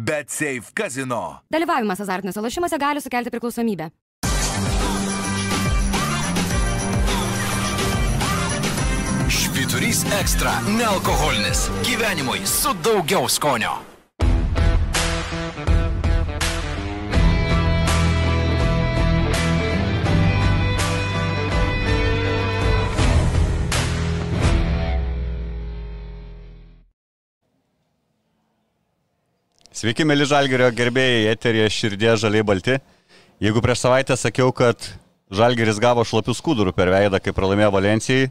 Bet Safe Casino. Dalyvavimas azartiniuose lošimuose gali sukelti priklausomybę. Švyturys ekstra - nealkoholinis. Gyvenimui su daugiau skonio. Sveiki, mėly Žalgerio gerbėjai, eterija širdė žaliai balti. Jeigu prieš savaitę sakiau, kad Žalgeris gavo šlapius skudurų per veidą, kai pralaimėjo Valencijai,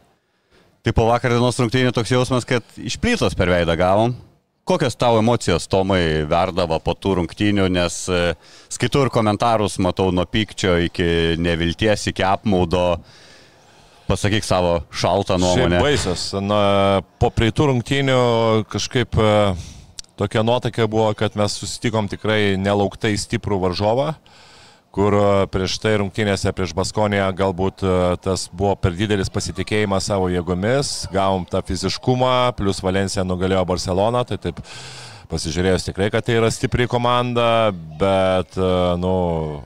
tai po vakar dienos rungtynių toks jausmas, kad išplytos per veidą gavom. Kokios tavo emocijos, Tomai, verdavo po tų rungtynių, nes e, skaitau ir komentarus, matau nuo pykčio iki nevilties, iki apmaudo. Pasakyk savo šaltą nuomonę. Šiaip baisas. Na, po prieitų rungtynių kažkaip e, tokia nuotaika buvo, kad mes susitikom tikrai nelauktai stiprų varžovą, kur e, prieš tai rungtynėse prieš Baskoniją galbūt e, tas buvo per didelis pasitikėjimas savo jėgomis, gavom tą fiziškumą, plus Valencija nugalėjo Barceloną, tai taip pasižiūrėjus tikrai, kad tai yra stipri komanda, bet, e, nu,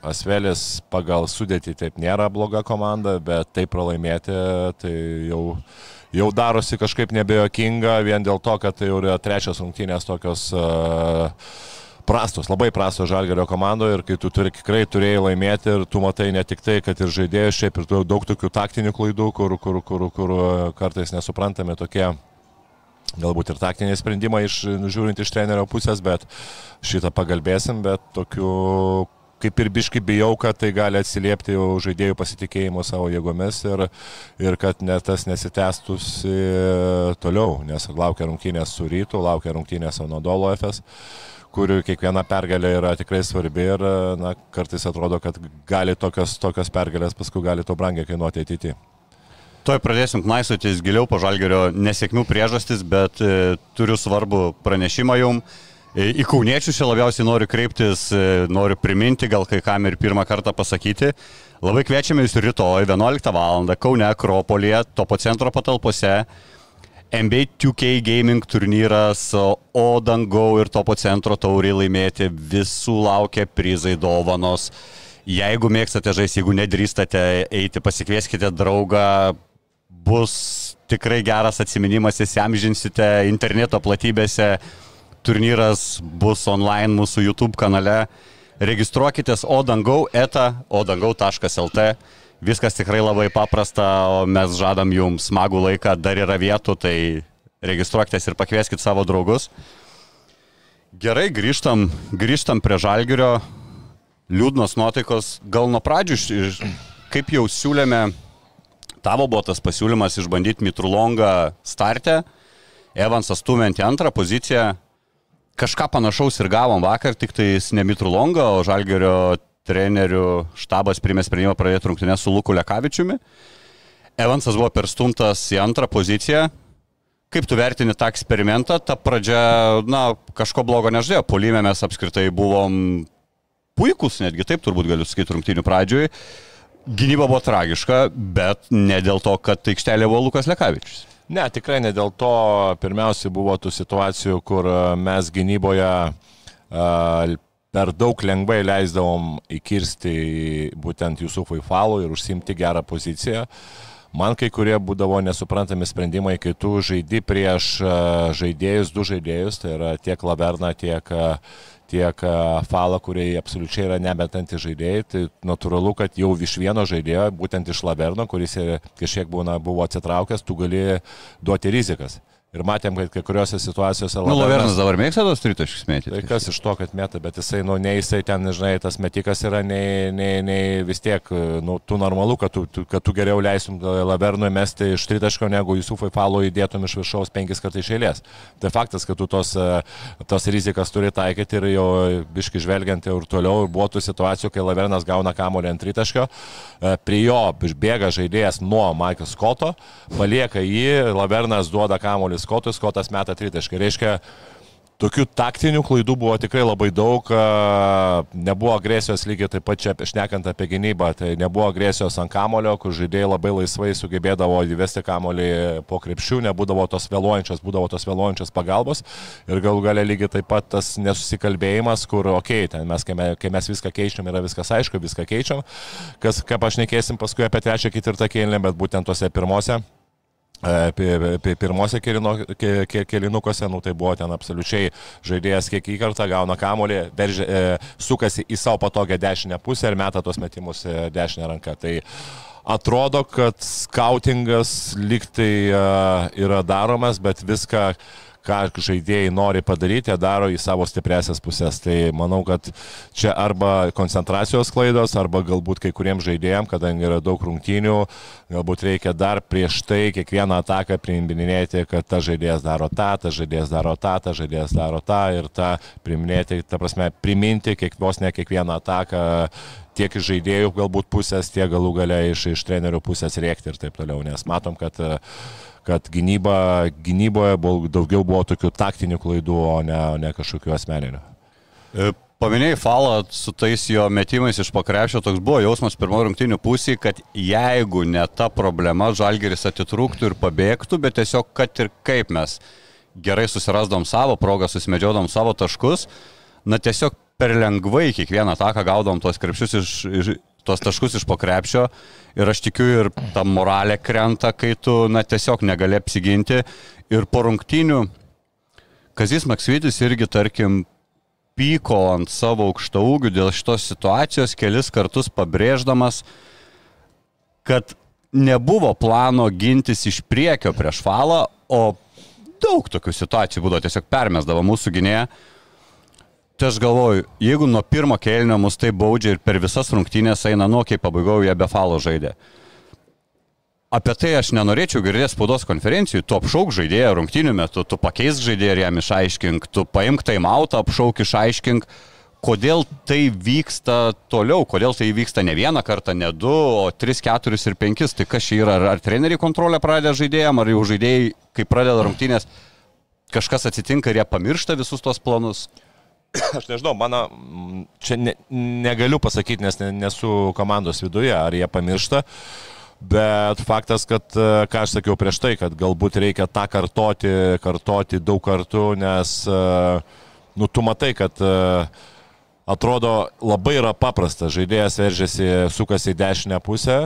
Asvelis pagal sudėtį taip nėra bloga komanda, bet tai pralaimėti, tai jau jau darosi kažkaip nebejokinga vien dėl to, kad tai jau yra trečios rungtynės tokios uh, prastos, labai prastos žalgerio komandoje ir kai tu turi, tikrai turėjai laimėti ir tu matai ne tik tai, kad ir žaidėjus šiaip ir daug tokių taktinių klaidų, kur, kur, kur, kur kartais nesuprantami tokie galbūt ir taktiniai sprendimai iš, žiūrint iš trenerio pusės, bet šitą pagalbėsim, bet tokių kaip ir biški bijau, kad tai gali atsiliepti žaidėjų pasitikėjimo savo jėgomis ir, ir kad net tas nesitęstųsi toliau, nes laukia rungtynės su rytu, laukia rungtynės su Nodolo FS kurių kiekviena pergalė yra tikrai svarbi ir na, kartais atrodo, kad gali tokios, tokios pergalės paskui gali to brangiai kainuoti ateityje. Tuoj pradėsim knaisotis giliau po žalgerio nesėkmių priežastis, bet e, turiu svarbų pranešimą jums. Į kauniečius čia labiausiai noriu kreiptis, e, noriu priminti, gal kai kam ir pirmą kartą pasakyti. Labai kviečiame jūs rytoj 11 val. Kaune Akropolėje, topo centro patalpose. NBA 2K gaming turnyras, o dangau ir topo centro tauriai laimėti, visų laukia prizai dovanos. Jeigu mėgstate žaisti, jeigu nedrįstate eiti, pasikvieskite draugą, bus tikrai geras atminimas, įsiamžinsite interneto platybėse, turnyras bus online mūsų YouTube kanale. Registruokitės odangau eta odangau.lt. Viskas tikrai labai paprasta, o mes žadam jums smagų laiką, dar yra vietų, tai registruokitės ir pakvieskit savo draugus. Gerai, grįžtam, grįžtam prie žalgerio. Liūdnos nuotaikos, gal nuo pradžių, kaip jau siūlėme, tavo buvo tas pasiūlymas išbandyti Mitrulongą startę, Evansas stumint į antrą poziciją. Kažką panašaus ir gavom vakar, tik tai ne Mitrulongą, o žalgerio trenerių štabas primė sprendimą pradėti rungtynę su Luku Lekavičiumi. Evansas buvo perstumtas į antrą poziciją. Kaip tu vertini tą eksperimentą? Ta pradžia, na, kažko blogo nežadėjo. Polime mes apskritai buvom puikus, netgi taip turbūt galiu sakyti rungtynių pradžioj. Gynyba buvo tragiška, bet ne dėl to, kad aikštelė buvo Lukas Lekavičius. Ne, tikrai ne dėl to. Pirmiausia buvo tų situacijų, kur mes gynyboje uh, per daug lengvai leisdavom įkirsti būtent Jusufui Falų ir užsimti gerą poziciją. Man kai kurie būdavo nesuprantami sprendimai, kai tu žaidi prieš žaidėjus, du žaidėjus, tai yra tiek Laverna, tiek, tiek Falą, kurie absoliučiai yra nebetantys žaidėjai, tai natūralu, kad jau iš vieno žaidėjo, būtent iš Laverno, kuris kažkiek būna, buvo atsitraukęs, tu gali duoti rizikas. Ir matėm, kad kai kuriuose situacijose... Nu, Lavernas dabar mėgsta tos tritaškius mėtyti. Tai kas iš to, kad meta, bet jisai, nu, nei jisai ten, žinai, tas metikas yra, nei, nei, nei vis tiek, nu, tu normalu, kad tu, tu, kad tu geriau leisim Lavernui mesti iš tritaško, negu Jusufai Falo įdėtum iš viršaus penkis kartus iš eilės. Tai faktas, kad tu tos, tos rizikas turi taikyti ir jau biški žvelgiant ir toliau, ir buvo tų situacijų, kai Lavernas gauna kamolį ant tritaškio, prie jo bėga žaidėjas nuo Michael Scotto, palieka jį, Lavernas duoda kamolį Skotui, Skotas meta tritaškai. Reiškia, tokių taktinių klaidų buvo tikrai labai daug, nebuvo agresijos lygiai taip pat čia šnekant apie gynybą, tai nebuvo agresijos ant kamulio, kur žaidėjai labai laisvai sugebėdavo įvesti kamulį po krepšių, nebūdavo tos vėluojančios, būdavo tos vėluojančios pagalbos. Ir galų galę lygiai taip pat tas nesusikalbėjimas, kur, okei, okay, mes, kai, mes, kai mes viską keičiam, yra viskas aišku, viską keičiam, kas, ką pašnekėsim paskui apie trečią, ketvirtą kėlinį, bet būtent tose pirmose pirmose kelinukuose, nu, tai buvo ten absoliučiai žaidėjas kiek į kartą gauna kamolį, veržia, e, sukasi į savo patogią dešinę pusę ir meta tos metimus e, dešinę ranką. Tai atrodo, kad skautingas liktai e, yra daromas, bet viską ką žaidėjai nori padaryti, daro į savo stipresias pusės. Tai manau, kad čia arba koncentracijos klaidos, arba galbūt kai kuriems žaidėjams, kadangi yra daug rungtynių, galbūt reikia dar prieš tai kiekvieną ataką priiminėti, kad ta žaidėjas daro tą, ta žaidėjas daro tą, ta žaidėjas daro tą ir tą priminėti, ta prasme, priminti kiek, vos ne kiekvieną ataką tiek iš žaidėjų galbūt pusės, tiek galų gale iš, iš trenerių pusės rėkti ir taip toliau, nes matom, kad uh, kad gynyba, gynyboje buvo, daugiau buvo tokių taktinių klaidų, o ne, o ne kažkokių asmeninių. E, paminėjai falą su tais jo metimais iš pakrepšio, toks buvo jausmas pirmo rungtinių pusėje, kad jeigu ne ta problema, žalgeris atitrūktų ir pabėgtų, bet tiesiog kad ir kaip mes gerai susirasdom savo progą, susimedžiodom savo taškus, na tiesiog per lengvai kiekvieną ataką gaudom tuos krepšius iš, iš, tuos taškus iš pokrepšio ir aš tikiu ir ta moralė krenta, kai tu na, tiesiog negali apsiginti. Ir po rungtynių Kazis Maksvitis irgi, tarkim, pyko ant savo aukšta ūgių dėl šitos situacijos, kelis kartus pabrėždamas, kad nebuvo plano gintis iš priekio prieš falą, o daug tokių situacijų būdavo, tiesiog permesdavo mūsų gynėją. Tai aš galvoju, jeigu nuo pirmo kėlinio mus tai baudžia ir per visas rungtynės eina, nu, kai pabaigau, jie be falo žaidė. Apie tai aš nenorėčiau girdėti spaudos konferencijų, tu apšauk žaidėją rungtynių metu, tu pakeisk žaidėją ir jam išaiškink, tu paimk taimautą, apšauk išaiškink, kodėl tai vyksta toliau, kodėl tai vyksta ne vieną kartą, ne du, o tris, keturis ir penkis. Tai kas čia yra, ar, ar treneriai kontrolę pradeda žaidėjams, ar jau žaidėjai, kai pradeda rungtynės, kažkas atsitinka ir jie pamiršta visus tos planus. aš nežinau, mano, čia ne, negaliu pasakyti, nes nesu komandos viduje, ar jie pamiršta. Bet faktas, kad, e, ką aš sakiau prieš tai, kad galbūt reikia tą kartoti, kartoti daug kartų, nes, e, nu, tu matai, kad e, atrodo labai yra paprasta. Žaidėjas veržiasi, sukasi į dešinę pusę,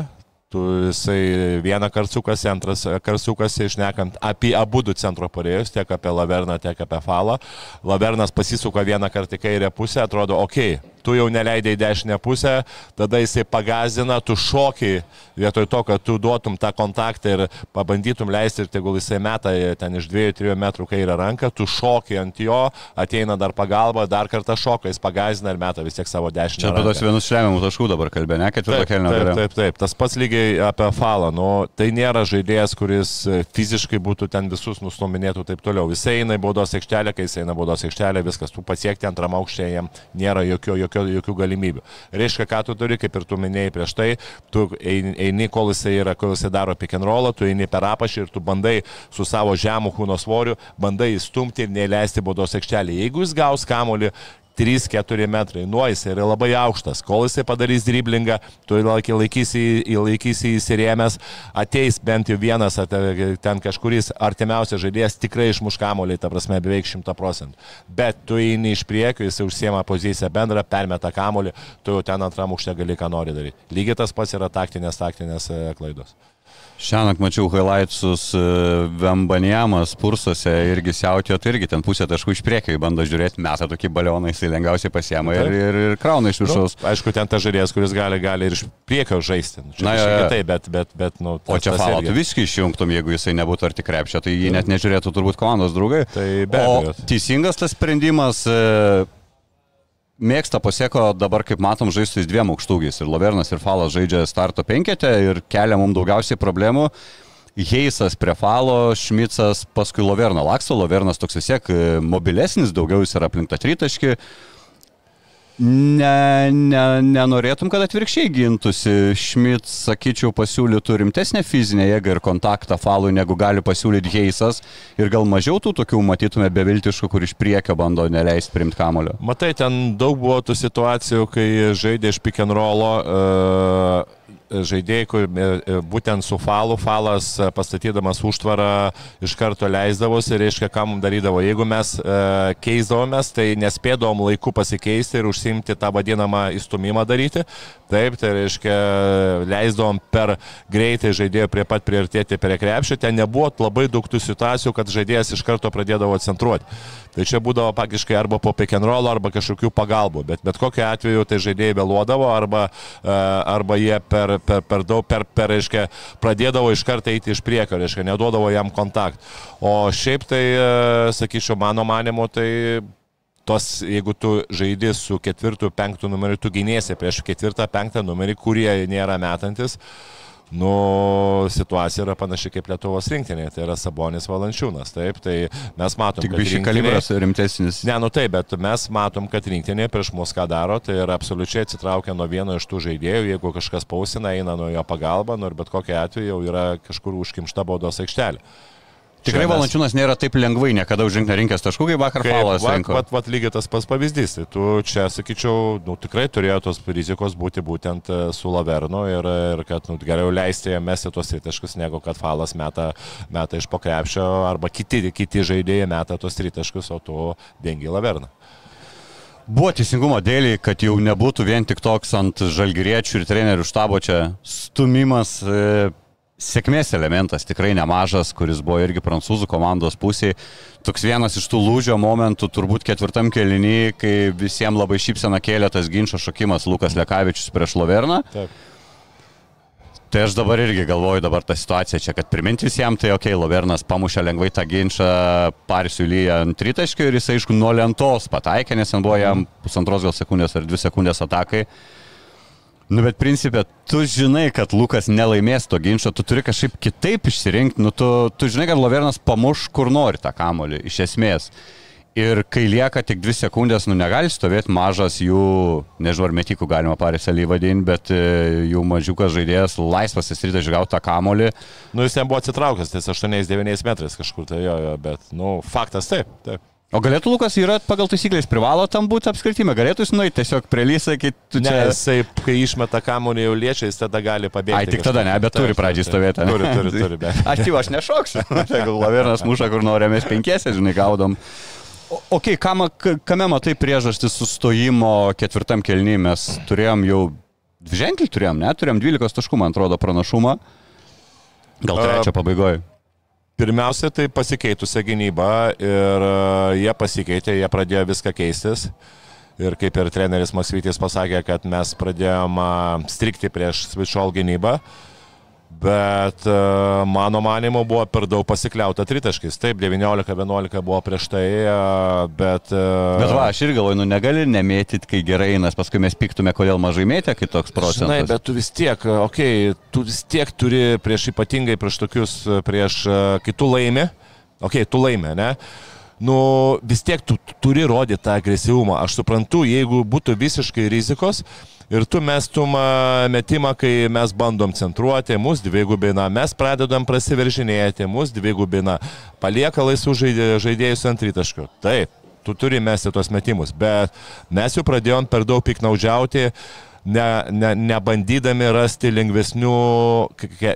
tu jisai vieną kartą sukasi, antras kartą sukasi, išnekant apie abu du centro porėjus, tiek apie Laverną, tiek apie Falą. Lavernas pasisuka vieną kartą į kairę pusę, atrodo, okei, okay, tu jau neleidai į dešinę pusę, tada jisai pagazina, tu šokiai vietoj to, kad tu duotum tą kontaktą ir pabandytum leisti ir tegul jisai meta ten iš 2-3 metrų kairę ranką, tu šokiai ant jo, ateina dar pagalba, dar kartą šoka, jis pagazina ir meta vis tiek savo dešinę. Čia apie tos vienus lemiamų taškų dabar kalbė, ne, ketvirto kelnio. Taip, taip, taip, taip, tas pats lygiai apie Falą, nu, tai nėra žaidėjas, kuris fiziškai būtų ten visus nustuminėtų taip toliau. Jisai eina į baudos aikštelę, kai jisai eina į baudos aikštelę, viskas, tu pasiekti antram aukštėje, jam nėra jokio, jokio, jokių galimybių. Reiškia, ką tu turi, kaip ir tu minėjai prieš tai, tu eini, kol jisai yra, kol jisai daro pick and rollą, tu eini per apašį ir tu bandai su savo žemų kūno svoriu, bandai įstumti ir neleisti baudos aikštelį. Jeigu jis gaus kamolį, 3-4 metrai. Nuo jis yra labai aukštas. Kol jisai padarys driblingą, tu laikysi, laikysi įsirėmęs, ateis bent jau vienas, ten kažkuris artimiausias žaidėjas tikrai išmuš kamolį, ta prasme, beveik 100 procentų. Bet tu eini iš priekio, jisai užsiema poziciją bendrą, permeta kamolį, tu jau ten antram aukšte gali ką nori daryti. Lygiai tas pats yra taktinės, taktinės e, klaidos. Šiandien mačiau highlightsus e, Vembanjamas, Pursuose irgi siautėjo, tai irgi ten pusė taškų iš priekio bando žiūrėti, meta tokį balioną, jisai lengviausiai pasiema ir, ir, ir krauna iš viršaus. Nu, aišku, ten ta žaidėjas, kuris gali, gali ir iš priekio žaisti. Nu, čia Na, ja, ja. taip, bet, bet, bet, nu, tas, o čia falą tu viską išjungtum, jeigu jisai nebūtų arti krepšio, tai jį net nežiūrėtų turbūt komandos draugai. Tai be abejo. Teisingas tas sprendimas. E, mėgsta pasieko dabar, kaip matom, žaisti su dviem aukštūgiais. Ir Lovernas ir Falas žaidžia starto penketę ir kelia mums daugiausiai problemų. Heisas prie Falo, Šmicas, paskui Loverno laksto, Lovernas toks vis tiek e, mobilesnis, daugiau jis yra aplink tą tritaškį. Ne, ne, nenorėtum, kad atvirkščiai gintųsi. Šmit, sakyčiau, pasiūlytų rimtesnę fizinę jėgą ir kontaktą falui, negu gali pasiūlyti Heisas. Ir gal mažiau tų tokių matytume beviltiškų, kur iš priekio bando neleisti primti kamulio. Matai, ten daug buvo tų situacijų, kai žaidė iš pick and rollo. Uh žaidėjai, kur e, e, būtent su falu, falas e, pastatydamas užtvarą iš karto leisdavosi, reiškia, ką mums darydavo. Jeigu mes keisdavomės, tai nespėdavom laiku pasikeisti ir užsimti tą vadinamą įstumimą daryti. Taip, tai reiškia, leisdavom per greitai žaidėjų prie pat priartėti prie krepšio. Ten nebuvo labai daug tų situacijų, kad žaidėjas iš karto pradėdavo centruoti. Tai čia būdavo faktiškai arba po roll, arba kažkokių pagalbų. Bet bet kokiu atveju tai žaidėjai vėluodavo, arba, arba jie per per, per daug, per, per, reiškia, pradėdavo iš karto eiti iš priekio, reiškia, neduodavo jam kontakt. O šiaip tai, e, sakyčiau, mano manimu, tai tos, jeigu tu žaidži su ketvirtu, penktu numeriu, tu gynėsi prieš ketvirtą, penktą numerį, kurie nėra metantis. Uh, nu, situacija yra panaši kaip Lietuvos rinktinė, tai yra Sabonis Valančiūnas, taip, tai mes matom, Tik rinktinė... kalibras rimtesnis. Ne, nu taip, bet mes matom, kad rinktinė prieš mus ką daro, tai yra absoliučiai atsitraukia nuo vieno iš tų žaidėjų, jeigu kažkas pausina, eina nuo jo pagalba, nu ir bet kokia atveju jau yra kažkur užkimšta baudos aikštelė. Tikrai mes... Valančiūnas nėra taip lengvai niekada užrinkti rinkęs taškų, kaip vakar Falas rinko. Vat, vat lygiai tas pats pavyzdys. Tai tu čia, sakyčiau, nu, tikrai turėjo tos rizikos būti būtent e, su Lavernu ir, ir kad nu, geriau leisti jam mesti tos tritaškus, negu kad Falas meta, meta iš pokrepšio arba kiti, kiti žaidėjai meta tos tritaškus, o tu dengi Laverną. Buvo teisingumo dėlį, kad jau nebūtų vien tik toks ant žalgyriečių ir trenerių štabo čia stumimas. E sėkmės elementas tikrai nemažas, kuris buvo irgi prancūzų komandos pusėje. Toks vienas iš tų lūžio momentų, turbūt ketvirtam kelinį, kai visiems labai šypsena kėlė tas ginčio šokimas Lukas Lekavičius prieš Loverną. Taip. Tai aš dabar irgi galvoju dabar tą situaciją čia, kad priminti visiems, tai ok, Lovernas pamušė lengvai tą ginčą, Parisių lyja ant tritaškių ir jis aišku nuo lentos pataikė, nes ten buvo jam pusantros gal sekundės ar dvi sekundės atakai. Nu, bet principė, tu žinai, kad Lukas nelaimės to ginčio, tu turi kažkaip kitaip išsirinkti, nu, tu, tu žinai, kad Lovernas pamuš kur nori tą kamolį, iš esmės. Ir kai lieka tik dvi sekundės, nu negali stovėti mažas jų, nežinau, ar metikų galima pariselį vadinti, bet e, jų mažiukas žaidėjas laisvas įstrita išgauti tą kamolį. Nu jis ten buvo atsitraukęs, ties 8-9 metrais kažkur, tai jo, jo, bet, nu, faktas taip, taip. O galėtų Lukas yra pagal taisyklės privalo tam būti apskritime, galėtų jis nueiti tiesiog prie lysą, kai tu čia... Ne, jisai, kai išmeta kamuolį jau liečia, jis tada gali pabėgti. Ai, tik tada ne, bet turi pradžiai stovėti. Turi, turi, turi. Bet. Aš tai aš nešoksiu. Jeigu Lavernas muša, kur norime, mes penkiese, žinai, gaudom. O, ok, kam, kame matai priežastis sustojimo ketvirtam kelny, mes turėjom jau dviženklį turėjom, ne, turėjom 12 taškų, man atrodo, pranašumą. Gal trečią pabaigoje. Pirmiausia, tai pasikeitusią gynybą ir e, jie pasikeitė, jie pradėjo viską keistis. Ir kaip ir treneris Masvytis pasakė, kad mes pradėjom strikti prieš Switchall gynybą. Uh, Bet e, mano manimo buvo per daug pasikliauta tritaškis. Taip, 19-11 buvo prieš tai, e, bet... E, bet va, aš irgi galvoju, nu negali nemėtyti, kai gerai einas, paskui mes piktume, kodėl mažai mėtė, kai toks procentas. Žinai, bet tu vis tiek, okei, okay, tu vis tiek turi prieš ypatingai prieš tokius, prieš kitų laimę, okei, okay, tu laimė, ne? nu, vis tiek tu turi rodyti tą agresyvumą. Aš suprantu, jeigu būtų visiškai rizikos, uh, Ir tu mestum metimą, kai mes bandom centruoti, mus dvigubina, mes pradedam prasiveržinėti, mus dvigubina, palieka laisvų žaidėjus ant tritaškių. Taip, tu turi mesti tos metimus, bet mes jau pradėjom per daug piknaudžiauti ne, ne, nebandydami rasti lengvesnių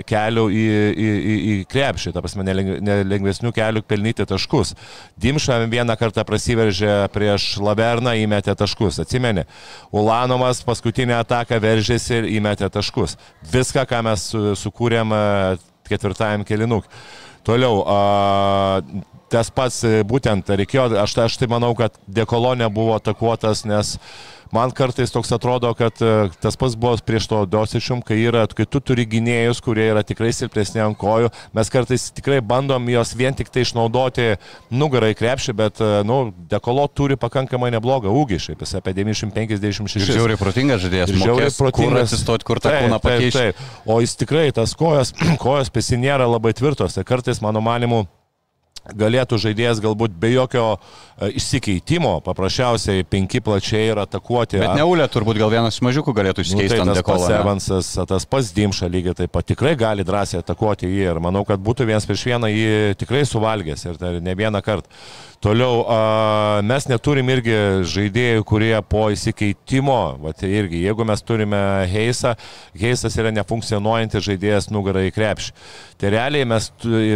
kelių į, į, į, į krepšį, ta prasme, nelengvesnių kelių pelnyti taškus. Dimša vieną kartą prasiveržė prieš Laverną, įmetė taškus, atsimeni. Ulanovas paskutinę ataką veržėsi ir įmetė taškus. Viską, ką mes sukūrėm ketvirtajam kelinuk. Toliau, a, tas pats būtent reikėjo, aš, aš tai manau, kad dekolonė buvo atakuotas, nes man kartais toks atrodo, kad e, tas pats buvo prieš to dosišum, kai, yra, kai tu turi gynėjus, kurie yra tikrai silpnesni ant kojų, mes kartais tikrai bandom juos vien tik tai išnaudoti nugarai krepšį, bet, e, nu, dekolo turi pakankamai neblogą ūgį, šiaip jis apie 956. Žiauriai protingas žaidėjas, žiauriai protingas. Kur atsistoti, kur tą kūną pakeisti. O jis tikrai, tas kojas, kojas pesi nėra labai tvirtos, tai kartais, mano manimu, galėtų žaidėjas galbūt be jokio e, išsikeitimo, paprasčiausiai penki plačiai ir atakuoti. Bet neulė turbūt gal vienas iš mažiukų galėtų Nu, išsikeisti tai ant tas pats ne? Evansas, tas pats Dimša lygiai taip pat tikrai gali drąsiai atakuoti jį ir manau, kad būtų vienas prieš vieną jį tikrai suvalgęs ir tai ne vieną kartą. Toliau, a, mes neturim irgi žaidėjų, kurie po įsikeitimo, va, tai irgi, jeigu mes turime Heisą, Heisas yra nefunkcionuojantis žaidėjas nugarai į krepšį. Tai realiai mes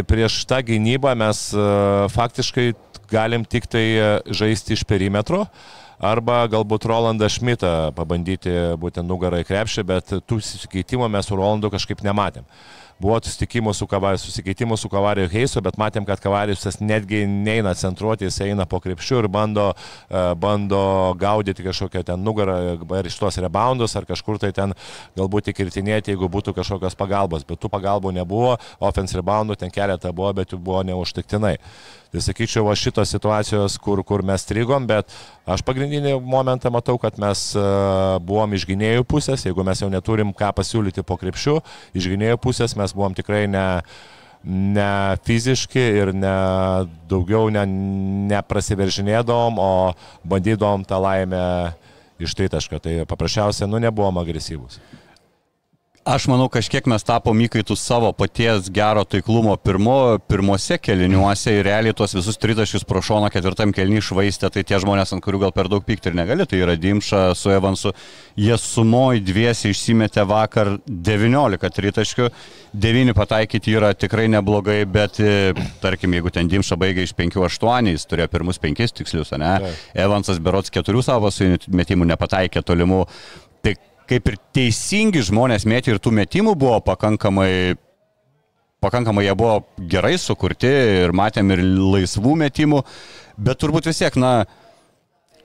prieš tą gynybą mes a, faktiškai galim tik tai žaisti iš perimetro. Arba galbūt Rolandą Šmitą pabandyti būtent nugarą į krepšį, bet tų susikeitimų mes su Rolandu kažkaip nematėm. Buvo susitikimų su Kavariu, susikeitimų su Kavariu Heisu, bet matėm, kad Kavarius netgi neina centruoti, jis eina po krepšiu ir bando, e, bando gaudyti kažkokią ten nugarą, ar iš tos reboundus, ar kažkur tai ten galbūt įkirtinėti, jeigu būtų kažkokios pagalbos. Bet tų pagalbų nebuvo, offense reboundų ten keletą buvo, bet jų buvo neužtektinai. Tai sakyčiau, va šitos situacijos, kur, kur mes strigom, bet aš pagrindinį momentą matau, kad mes uh, buvom iš gynėjų pusės, jeigu mes jau neturim ką pasiūlyti po krepšių, iš gynėjų pusės mes buvom tikrai ne, ne fiziški ir ne, daugiau ne, neprasiveržinėdom, o bandydom tą laimę iš tritašką. Tai paprasčiausiai, nu, nebuvom agresyvūs. Aš manau, kažkiek mes tapom įkaitų savo paties gero taiklumo pirmo, pirmose keliniuose ir realiai tuos visus tritaškius pro šoną ketvirtam kelnį išvaistė, tai tie žmonės, ant kurių gal per daug pykti ir negali, tai yra Dimša su Evansu, jie sumoj dviesi išsimetė vakar 19 tritaškių, 9 pataikyti yra tikrai neblogai, bet e, tarkim, jeigu ten Dimša baigė iš 5-8, jis turėjo pirmus 5 tikslius, ne? Taip. Evansas berots 4 savo metimų nepataikė tolimų. Kaip ir teisingi žmonės mėtė ir tų metimų buvo pakankamai, pakankamai jie buvo gerai sukurti ir matėm ir laisvų metimų, bet turbūt vis tiek, na,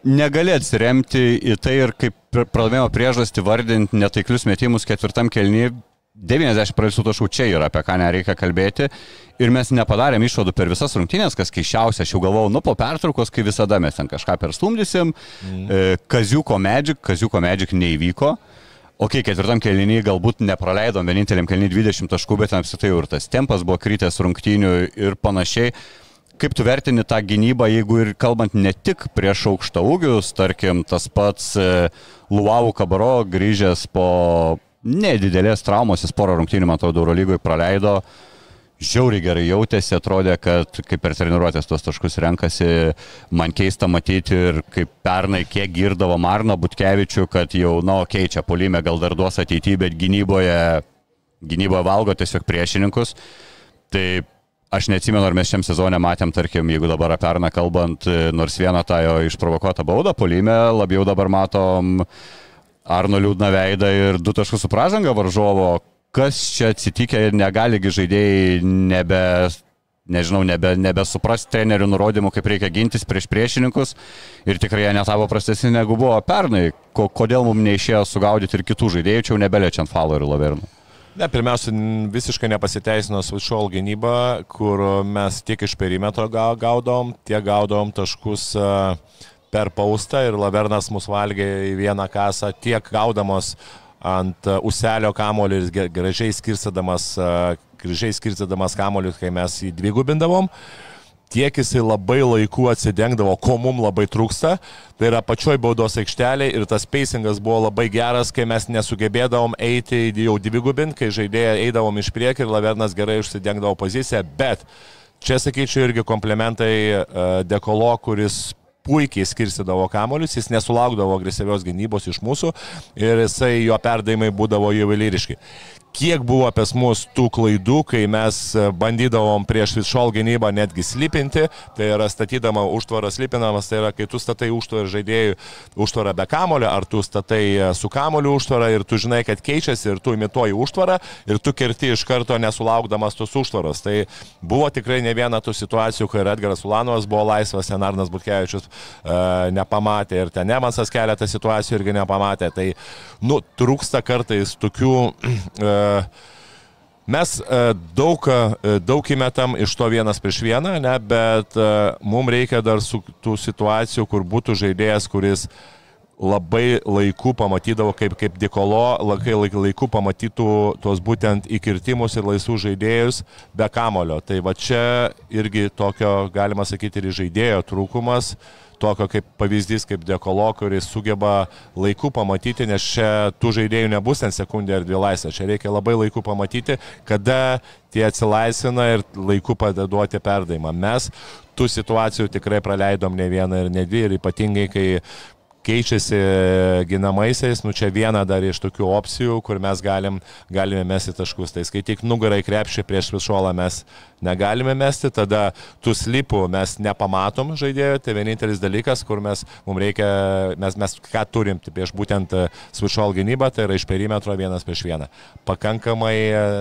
negali atsiremti į tai ir kaip pralaimėjo priežastį vardinti netaiklius metimus ketvirtam kelnyje. 90 praėjusių taškų čia yra, apie ką nereikia kalbėti. Ir mes nepadarėm išvadų per visas rungtynės, kas keiščiausia. Aš jau galvojau, nu po pertraukos, kai visada mes ten kažką perstumdysim. Mm. Kaziuko Magic, Kaziuko Magic neįvyko. Ok, ketvirtam kelnynį galbūt nepraleidom vieninteliam kelnynį 20 taškų, bet apsitai ir tas tempas buvo kritęs rungtynių ir panašiai. Kaip tu vertini tą gynybą, jeigu ir kalbant ne tik prieš aukštą ūgius, tarkim, tas pats e, Luavų Kabaro grįžęs po nedidelės traumos, jis porą rungtynių, man atrodo, Eurolygoje praleido, žiauriai gerai jautėsi, atrodė, kad kaip per treniruotės tuos taškus renkasi, man keista matyti ir kaip pernai kiek girdavo Marno Butkevičių, kad jau, na, nu, keičia polime, gal dar duos ateityje, bet gynyboje, gynyboje valgo tiesiog priešininkus. Tai aš neatsimenu, ar mes šiam sezonė matėm, tarkim, jeigu dabar apie Arną kalbant, nors vieną tą jo išprovokuotą baudą polime, labiau dabar matom Arno liūdną veidą ir du taškus su pražanga varžovo. Kas čia atsitikė ir negaligi žaidėjai nebe, nežinau, nebe, nebesupras trenerių nurodymų, kaip reikia gintis prieš priešininkus ir tikrai jie netapo prastesni negu buvo pernai. Ko, kodėl mums neišėjo sugaudyti ir kitų žaidėjų, čia jau nebeliečiant Falo ir Lavernų. Ne, pirmiausia, visiškai nepasiteisino Switchall gynyba, kur mes tiek iš perimetro gaudom, tiek gaudom taškus per paustą ir Lavernas mus valgė į vieną kasą, tiek gaudamos ant uselio kamolį ir gražiai skirstydamas, gražiai skirstydamas kamolį, kai mes jį dvigubindavom tiek jisai labai laiku atsidengdavo, ko mums labai trūksta, tai yra pačioj baudos aikštelė ir tas pacingas buvo labai geras, kai mes nesugebėdavom eiti jau dvigubint, kai žaidėjai eidavom iš priekio ir Lavernas gerai užsidengdavo poziciją, bet čia sakyčiau irgi komplementai Dekolo, kuris puikiai skirstydavo kamolius, jis nesulaukdavo agresyvios gynybos iš mūsų ir jisai jo perdavimai būdavo juveliriški. Kiek buvo apie mus tų klaidų, kai mes bandydavom prieš Vitšol gynybą netgi slipinti, tai yra statydama užtvarą slipinamas, tai yra kai tu statai užtvarą žaidėjų užtvarą be kamolio, ar tu statai su kamoliu užtvarą ir tu žinai, kad keičiasi ir tu imituoji užtvarą ir tu kerti iš karto nesulaukdamas tos užtvaros. Tai buvo tikrai ne viena tų situacijų, kai Edgaras Ulanovas buvo laisvas, ten Arnas Butkevičius nepamatė ir ten Nemansas keletą situacijų irgi nepamatė. Tai, nu, trūksta kartais tokių uh, Mes daug, daug įmetam iš to vienas prieš vieną, ne, bet mums reikia dar su tų situacijų, kur būtų žaidėjas, kuris labai laiku pamatydavo, kaip, kaip Dikolo, laikai laik, laiku pamatytų tuos būtent įkirtimus ir laisvų žaidėjus be kamulio. Tai va čia irgi tokio, galima sakyti, ir žaidėjo trūkumas, tokio kaip pavyzdys, kaip Dekolo, kuris sugeba laiku pamatyti, nes čia tų žaidėjų nebus ten sekundė ar dvi laisvė. Čia reikia labai laiku pamatyti, kada tie atsilaisvina ir laiku padaduoti perdavimą. Mes tų situacijų tikrai praleidom ne vieną ir ne dvi ir ypatingai, kai keičiasi ginamaisiais, nu čia viena dar iš tokių opcijų, kur mes galim, galime mesti taškus. Tai skaityk nugarai krepšį prieš višuolą mes negalime mesti, tada tų slipų mes nepamatom žaidėjų, tai vienintelis dalykas, kur mes, mums reikia, mes, mes ką turim tai prieš būtent switchall gynybą, tai yra iš perimetro vienas prieš vieną. Pakankamai,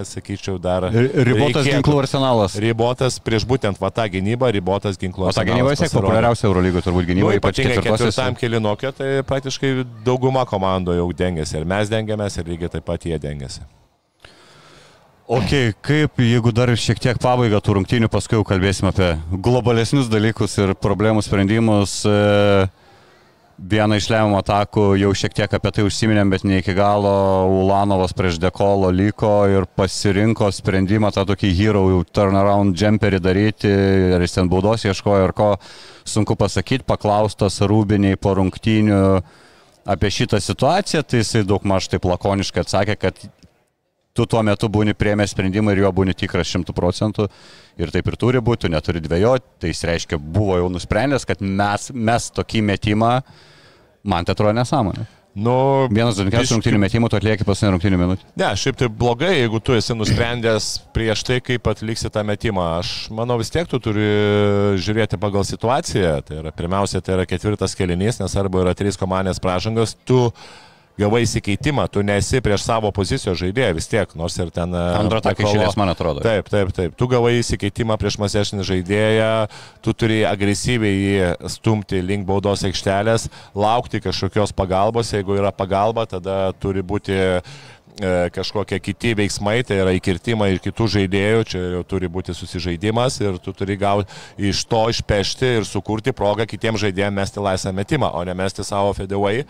sakyčiau, dar... Ribotas reikėtų, ginklų arsenalas. Ribotas prieš būtent va tą gynybą, ribotas ginklų arsenalas. O ta gynyba vis tiek populiariausia Eurolygoje turbūt gynyba, nu, ypač ketvirtam kilinokio, tai praktiškai dauguma komandų jau dengiasi. Ir mes dengiamės, ir lygiai taip pat jie dengiasi. Ok, kaip jeigu dar šiek tiek pabaiga tų rungtynių, paskui jau kalbėsime apie globalesnius dalykus ir problemų sprendimus. E, vieną iš lemiamų atakų jau šiek tiek apie tai užsiminėm, bet ne iki galo Ulanovas prieš Dekolo liko ir pasirinko sprendimą tą tokį hero turnaround jumperį daryti, ar jis ten baudos ieškojo ar ko, sunku pasakyti, paklaustas Rūbiniai po rungtynių apie šitą situaciją, tai jisai daug maž taip lakoniškai atsakė, kad tu tuo metu būni priemę sprendimą ir jo būni tikras šimtų procentų. Ir taip ir turi būti, tu neturi dvėjoti. Tai jis reiškia, buvo jau nusprendęs, kad mes, mes tokį metimą, man tai atrodo nesąmonė. Nu, Vienas dalykas rungtinių metimų, tu atlieki paskutinį rungtinių minutę. Ne, šiaip tai blogai, jeigu tu esi nusprendęs prieš tai, kaip atliksi tą metimą. Aš manau vis tiek tu turi žiūrėti pagal situaciją. Tai yra, pirmiausia, tai yra ketvirtas kelinys, nes arba yra trys komandės pražangos, tu gavai įsikeitimą, tu nesi prieš savo pozicijos žaidėją vis tiek, nors ir ten... Antrą tą išėlės, man atrodo. Taip, taip, taip. Tu gavai įsikeitimą prieš masesnį žaidėją, tu turi agresyviai jį stumti link baudos aikštelės, laukti kažkokios pagalbos, jeigu yra pagalba, tada turi būti E, kažkokie kiti veiksmai, tai yra įkirtimai ir kitų žaidėjų, čia jau turi būti susižaidimas ir tu turi gauti iš to išpešti ir sukurti progą kitiems žaidėjams mesti laisvą metimą, o ne mesti savo fedeway.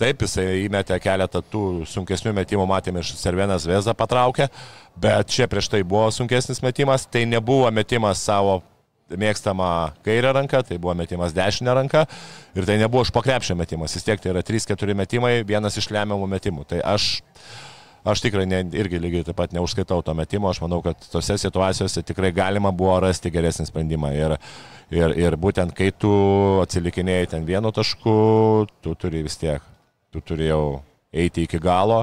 Taip, jisai įmetė keletą tų sunkesnių metimų, matėme iš Servenas Vezą patraukę, bet čia prieš tai buvo sunkesnis metimas, tai nebuvo metimas savo mėgstama kairė ranka, tai buvo metimas dešinė ranka ir tai nebuvo iš pakrepšio metimas, vis tiek tai yra 3-4 metimai, vienas iš lemiamų metimų. Tai aš Aš tikrai ne, irgi lygiai taip pat neužskaitau to metimo, aš manau, kad tose situacijose tikrai galima buvo rasti geresnį sprendimą. Ir, ir, ir būtent kai tu atsilikinėjai ten vienu tašku, tu turi vis tiek, tu turi jau eiti iki galo,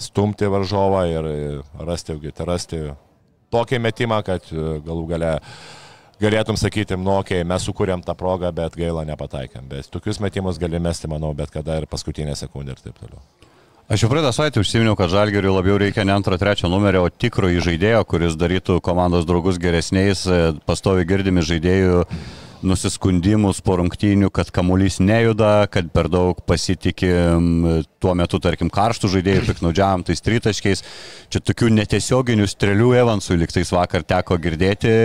stumti varžovą ir rasti, rasti tokį metimą, kad galų gale galėtum sakyti, nu, okei, okay, mes sukūrėm tą progą, bet gaila nepataikėm. Bet tokius metimus gali mesti, manau, bet kada ir paskutinę sekundę ir taip toliau. Aš jau praeitą savaitę užsiminiau, kad Žalgeriui labiau reikia ne antro, trečio numerio, o tikro žaidėjo, kuris darytų komandos draugus geresniais, e, pastovi girdimi žaidėjų nusiskundimus po rungtynių, kad kamuolys nejuda, kad per daug pasitikim tuo metu, tarkim, karštų žaidėjų, piknaudžiavam tais tritaškiais. Čia tokių netiesioginių strėlių Evansui liktais vakar teko girdėti.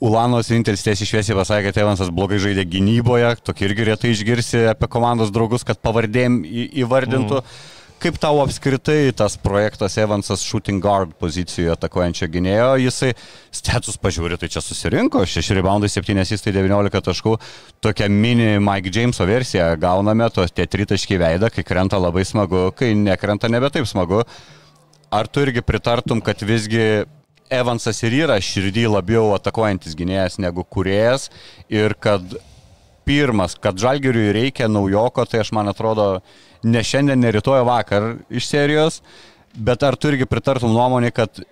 Ulanos vienintelis tiesiai šviesiai pasakė, kad Evansas blogai žaidė gynyboje, tokį irgi retai išgirsi apie komandos draugus, kad pavardėm įvardintų. Mm kaip tau apskritai tas projektas Evansas shooting guard pozicijoje atakuojančio gynėjo, jisai status pažiūri, tai čia susirinko, 6 reboundai, 7 įstai 19 taškų, tokia mini Mike Jameso versija. Gauname, tos tie tritaškiai veidą, kai krenta labai smagu, kai nekrenta nebe taip smagu. Ar tu irgi pritartum, kad visgi Evansas ir yra širdį labiau atakuojantis gynėjas negu kuriejas ir kad pirmas, kad žalgeriui reikia naujoko, tai aš man atrodo ne šiandien, ne rytoj, vakar iš serijos, bet ar tu irgi pritartum nuomonį, kad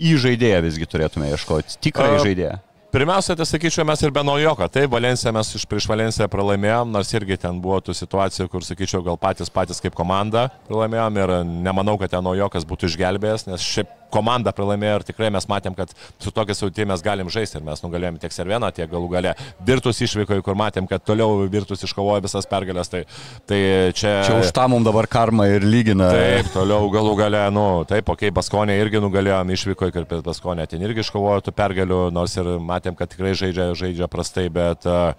į žaidėją visgi turėtume ieškoti, tikrai žaidėją? Pirmiausia, tai sakyčiau, mes ir be naujoko. Taip, Valenciją mes iš prieš Valenciją pralaimėjom, nors irgi ten buvo tų situacijų, kur, sakyčiau, gal patys patys kaip komanda pralaimėjom ir nemanau, kad ten naujokas būtų išgelbėjęs, nes šiaip komanda pralaimėjo ir tikrai mes matėm, kad su tokia sautie mes galim žaisti ir mes nugalėjome tiek Serveną, tiek galų gale Virtus išvykoje, kur matėm, kad toliau Virtus iškovojo visas pergalės. Tai, tai čia... Čia už tą mums dabar karma ir lygina. Taip, toliau galų gale, nu, taip, okei, okay, Baskonė irgi nugalėjom išvykoje, kaip Baskonė ten irgi iškovojo tų pergalių, nors ir matėm, kad tikrai žaidžia, žaidžia prastai, bet uh,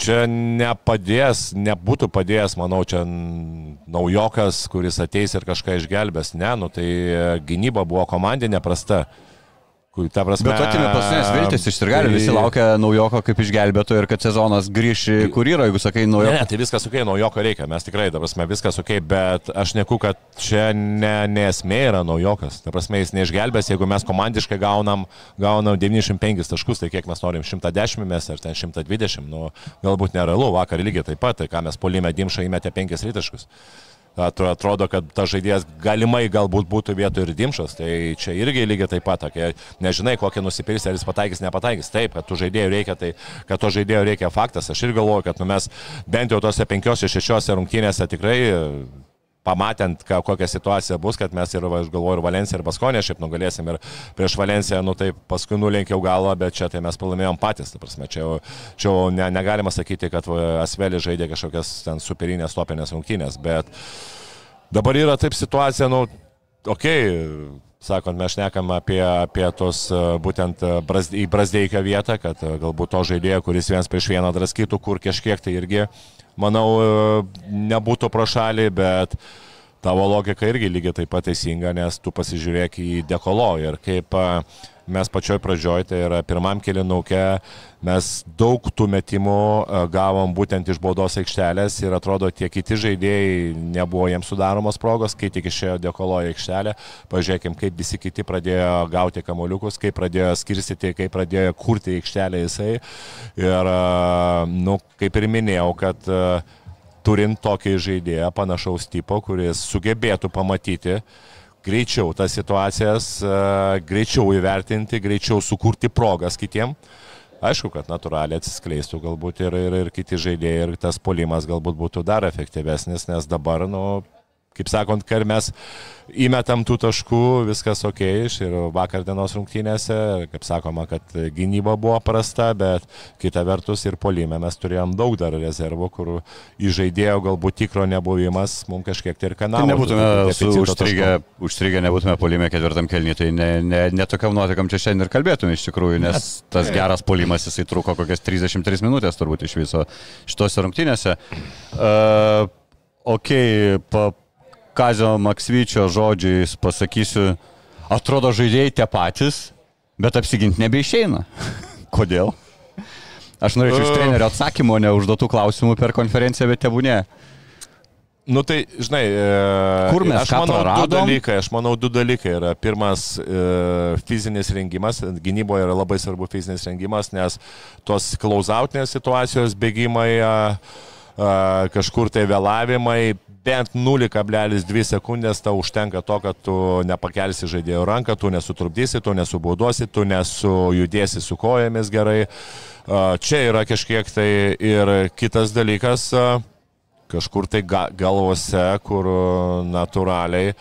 čia nepadės, nebūtų padėjęs, manau, čia naujokas, kuris ateis ir kažką išgelbės. Ne, nu tai gynyba buvo komandinė prasta. Ta prasme, Bet atimė paskutinės viltis iš Sirgalių, tai- visi laukia naujoko kaip išgelbėto ir kad sezonas grįš į kur yra, jeigu sakai Ne, naujoko. ne, tai viskas ok, naujoko reikia, mes tikrai, ta prasme, viskas ok, bet aš neku, kad čia ne, ne esmė yra naujokas. Ta prasme, jis neišgelbės, jeigu mes komandiškai gaunam, gaunam 95 taškus, tai kiek mes norim 110 mes ar ten 120, nu, galbūt nerealu, vakar lygiai taip pat, tai ką mes polime Dimšą įmetė 5 rytaškus. Atro- Atrodo, kad ta žaidėjas galimai galbūt būtų vietoj ir dimšas, tai čia irgi lygiai taip pat, tokie, nežinai, kokią nusipirksi, ar jis pataikys, nepataikys. Taip, kad tų žaidėjų reikia, tai kad to žaidėjų reikia faktas. Aš ir galvoju, kad nu, mes bent jau tose penkiose, šešiose rungtynėse tikrai pamatant, ką, kokia situacija bus, kad mes ir, aš galvoju, ir Valenciją, ir Baskonę šiaip nugalėsim. Ir prieš Valenciją, nu tai paskui nulenkiau galvą, bet čia tai mes pralaimėjom patys, ta prasme, čia, čia ne, negalima sakyti, kad va, Asvelis žaidė kažkokias ten superinės topinės rungtynės, bet dabar yra taip situacija, nu, okei, okay, sakant, mes šnekam apie, apie tos e, būtent e, brazd, į Brazdeiką vietą, kad e, galbūt to žaidėjo, kuris vienas prieš vieną draskytų, kur kažkiek tai irgi, manau, e, nebūtų pro šalį, bet tavo logika irgi lygiai taip pat teisinga, nes tu pasižiūrėk į dekolo ir kaip mes pačioj pradžioj, tai yra pirmam kilinauke, mes daug tų metimų gavom būtent iš baudos aikštelės ir atrodo tie kiti žaidėjai nebuvo jiems sudaromos progos, kai tik išėjo dekolo į aikštelę, pažiūrėkim, kaip visi kiti pradėjo gauti kamoliukus, kaip pradėjo skirstyti, kaip pradėjo kurti aikštelę jisai. Ir, nu, kaip ir minėjau, kad a, turint tokį žaidėją panašaus tipo, kuris sugebėtų pamatyti greičiau tas situacijas, e, greičiau įvertinti, greičiau sukurti progas kitiem. Aišku, kad natūraliai atsiskleistų galbūt ir, ir, ir kiti žaidėjai ir tas polimas galbūt būtų dar efektyvesnis, nes dabar, nu, kaip sakant, kai mes įmetam tų taškų, viskas ok, ir vakar dienos rungtynėse, kaip sakoma, kad gynyba buvo prasta, bet kita vertus ir polime mes turėjom daug dar rezervų, kur į žaidėjo galbūt tikro nebuvimas mums kažkiek tai ir Tai kanalų. nebūtume su užstrigę, užstrigę nebūtume polime ketvirtam kelnį, tai ne, ne, ne tokiam nuotekam čia šiandien ir kalbėtume iš tikrųjų, nes tas geras polimas jisai truko kokias 33 minutės turbūt iš viso šitose rungtynėse. Uh, ok, pa, Kazio Maksvyčio žodžiais pasakysiu, atrodo žaidėjai tie patys, bet apsiginti nebeišeina. Kodėl? Aš norėčiau iš trenerio atsakymo, neužduotų klausimų per konferenciją, bet tebūnė. Nu tai, žinai, e, Kur mes aš manau, du praradom? dalykai, aš manau, du dalykai yra. Pirmas, e, fizinis rengimas, gynyboje yra labai svarbu fizinis rengimas, nes tos klausautinės situacijos, bėgimai, kažkur tai vėlavimai, bent 0,2 sekundės tau užtenka to, kad tu nepakelsi žaidėjo ranką, tu nesutrukdysi, tu nesubaudosi, tu nesujudėsi su kojomis gerai. Čia yra kažkiek tai ir kitas dalykas. kažkur tai ga, galvose, kur natūraliai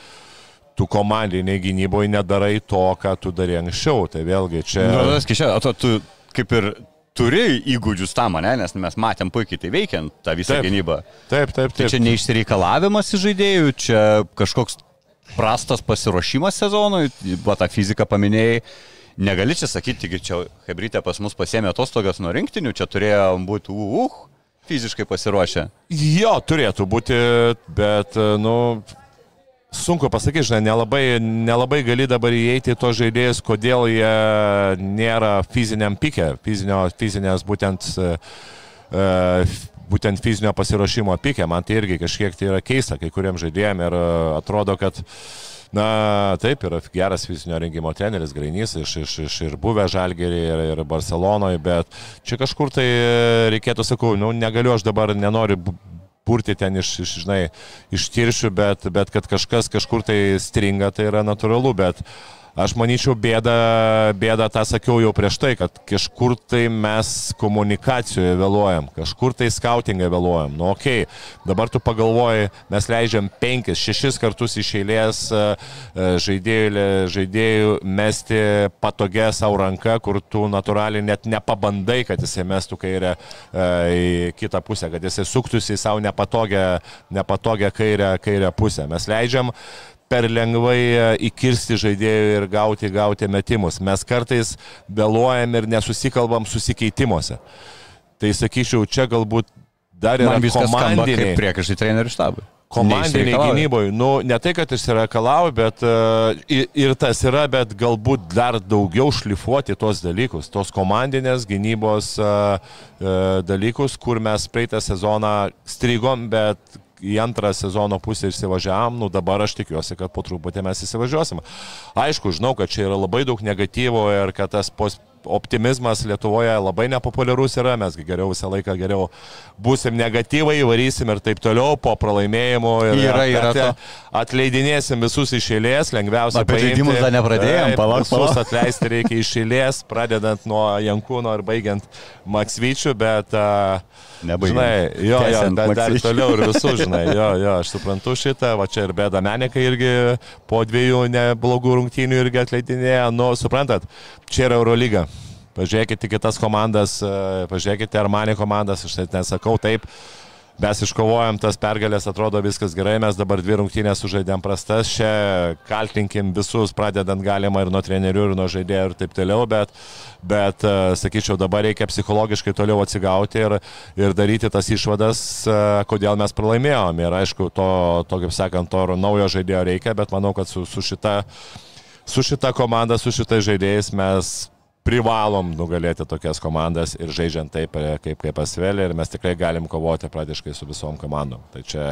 tu komandiniai gynyboje nedarai to, ką tu darė anksčiau. Tai vėlgi čia... Nu, tas kišė, o tu- tu kaip ir turi įgūdžius tam, ne? nes mes matėm puikiai tai veikiant tą visą Taip. gynybą. Taip, taip, Tai taip. čia neišsireikalavimas iš žaidėjų, čia kažkoks prastas pasiruošimas sezonui, va tą fiziką paminėjai. Negali čia sakyti, kad čia Hebrytė pas mus pasėmė atostogas nuo rinktinių, čia turėjo būti uh, uh, fiziškai pasiruošę. Jo, turėtų būti, bet, nu, sunku pasakyti, žinai, nelabai, nelabai gali dabar įeiti to žaidėjus, kodėl jie nėra fiziniam pike, fizinio, fizinės būtent, e, e, būtent fizinio pasiruošimo pike. Man tai irgi kažkiek tai yra keista kai kuriems žaidėjams ir e, atrodo, kad Na, taip, yra geras fizinio rengimo treneris Grainys iš, iš, iš ir buvę Žalgerį, ir, ir Barcelonoje, bet čia kažkur tai reikėtų, sakau, nu, negaliu aš dabar, nenoriu purti ten iš, iš, žinai, iš tiršių, bet, bet kad kažkas kažkur tai stringa, tai yra natūralu, bet aš manyčiau bėda, bėda tą sakiau jau prieš tai, kad kažkur tai mes komunikacijoje vėluojam, kažkur tai skautingai vėluojam. Nu, okei, okay, dabar tu pagalvoji, mes leidžiam penkis, šešis kartus iš eilės e, e, žaidėjų, žaidėjų mesti patogę savo ranką, kur tu natūraliai net nepabandai, kad jisai mestų kairę e, į kitą pusę, kad jisai suktųsi į savo nepatogią, nepatogią kairę, kairę pusę. Mes leidžiam per lengvai e, įkirsti žaidėjų ir gauti, gauti metimus. Mes kartais vėluojam ir nesusikalbam susikeitimuose. Tai sakyčiau, čia galbūt dar yra komandiniai. priekaištai trenerių štabui. Komandiniai gynyboje, nu, ne tai, kad išsireikalauja, bet uh, ir, ir tas yra, bet galbūt dar daugiau šlifuoti tos dalykus, tos komandinės gynybos uh, dalykus, kur mes praeitą sezoną strigom, bet į antrą sezono pusę išsivažiavam, nu dabar aš tikiuosi, kad po truputį mes įsivažiuosim. Aišku, žinau, kad čia yra labai daug negatyvo ir kad tas pos optimizmas Lietuvoje labai nepopuliarus yra, mes geriau visą laiką geriau būsim negatyvai, varysim ir taip toliau po pralaimėjimo ir Yra, yra to. Atleidinėsim visus iš eilės, lengviausia. Apie žaidimus dar nepradėjom, palauk, Visus atleisti reikia iš eilės, pradedant nuo Jankūno ir baigiant Maksvyčių, bet... Nebaigėm. Žinai, jo, jo, dar, dar toliau ir visų, žinai, jo, jo, aš suprantu šitą, va čia ir bėda Menikai irgi po dviejų neblogų rungtynių irgi atleidinėja, nu, suprantat, čia yra Eurolyga. Pažiūrėkite kitas komandas, e, pažiūrėkite Armani komandas, aš tai nesakau taip, mes iškovojom tas pergalės, atrodo viskas gerai, mes dabar dvi rungtynės sužaidėm prastas, čia kaltinkim visus, pradedant galima ir nuo trenerių, ir nuo žaidėjų ir taip toliau, bet, bet e, sakyčiau, dabar reikia psichologiškai toliau atsigauti ir, ir daryti tas išvadas, e, kodėl mes pralaimėjom. Ir aišku, to, to kaip sakant, to naujo žaidėjo reikia, bet manau, kad su, su, šita, su šita komanda, su šitais žaidėjais mes privalom nugalėti tokias komandas ir žaidžiant taip, e, kaip, kaip pasvelė ir mes tikrai galim kovoti praktiškai su visom komandom. Tai čia,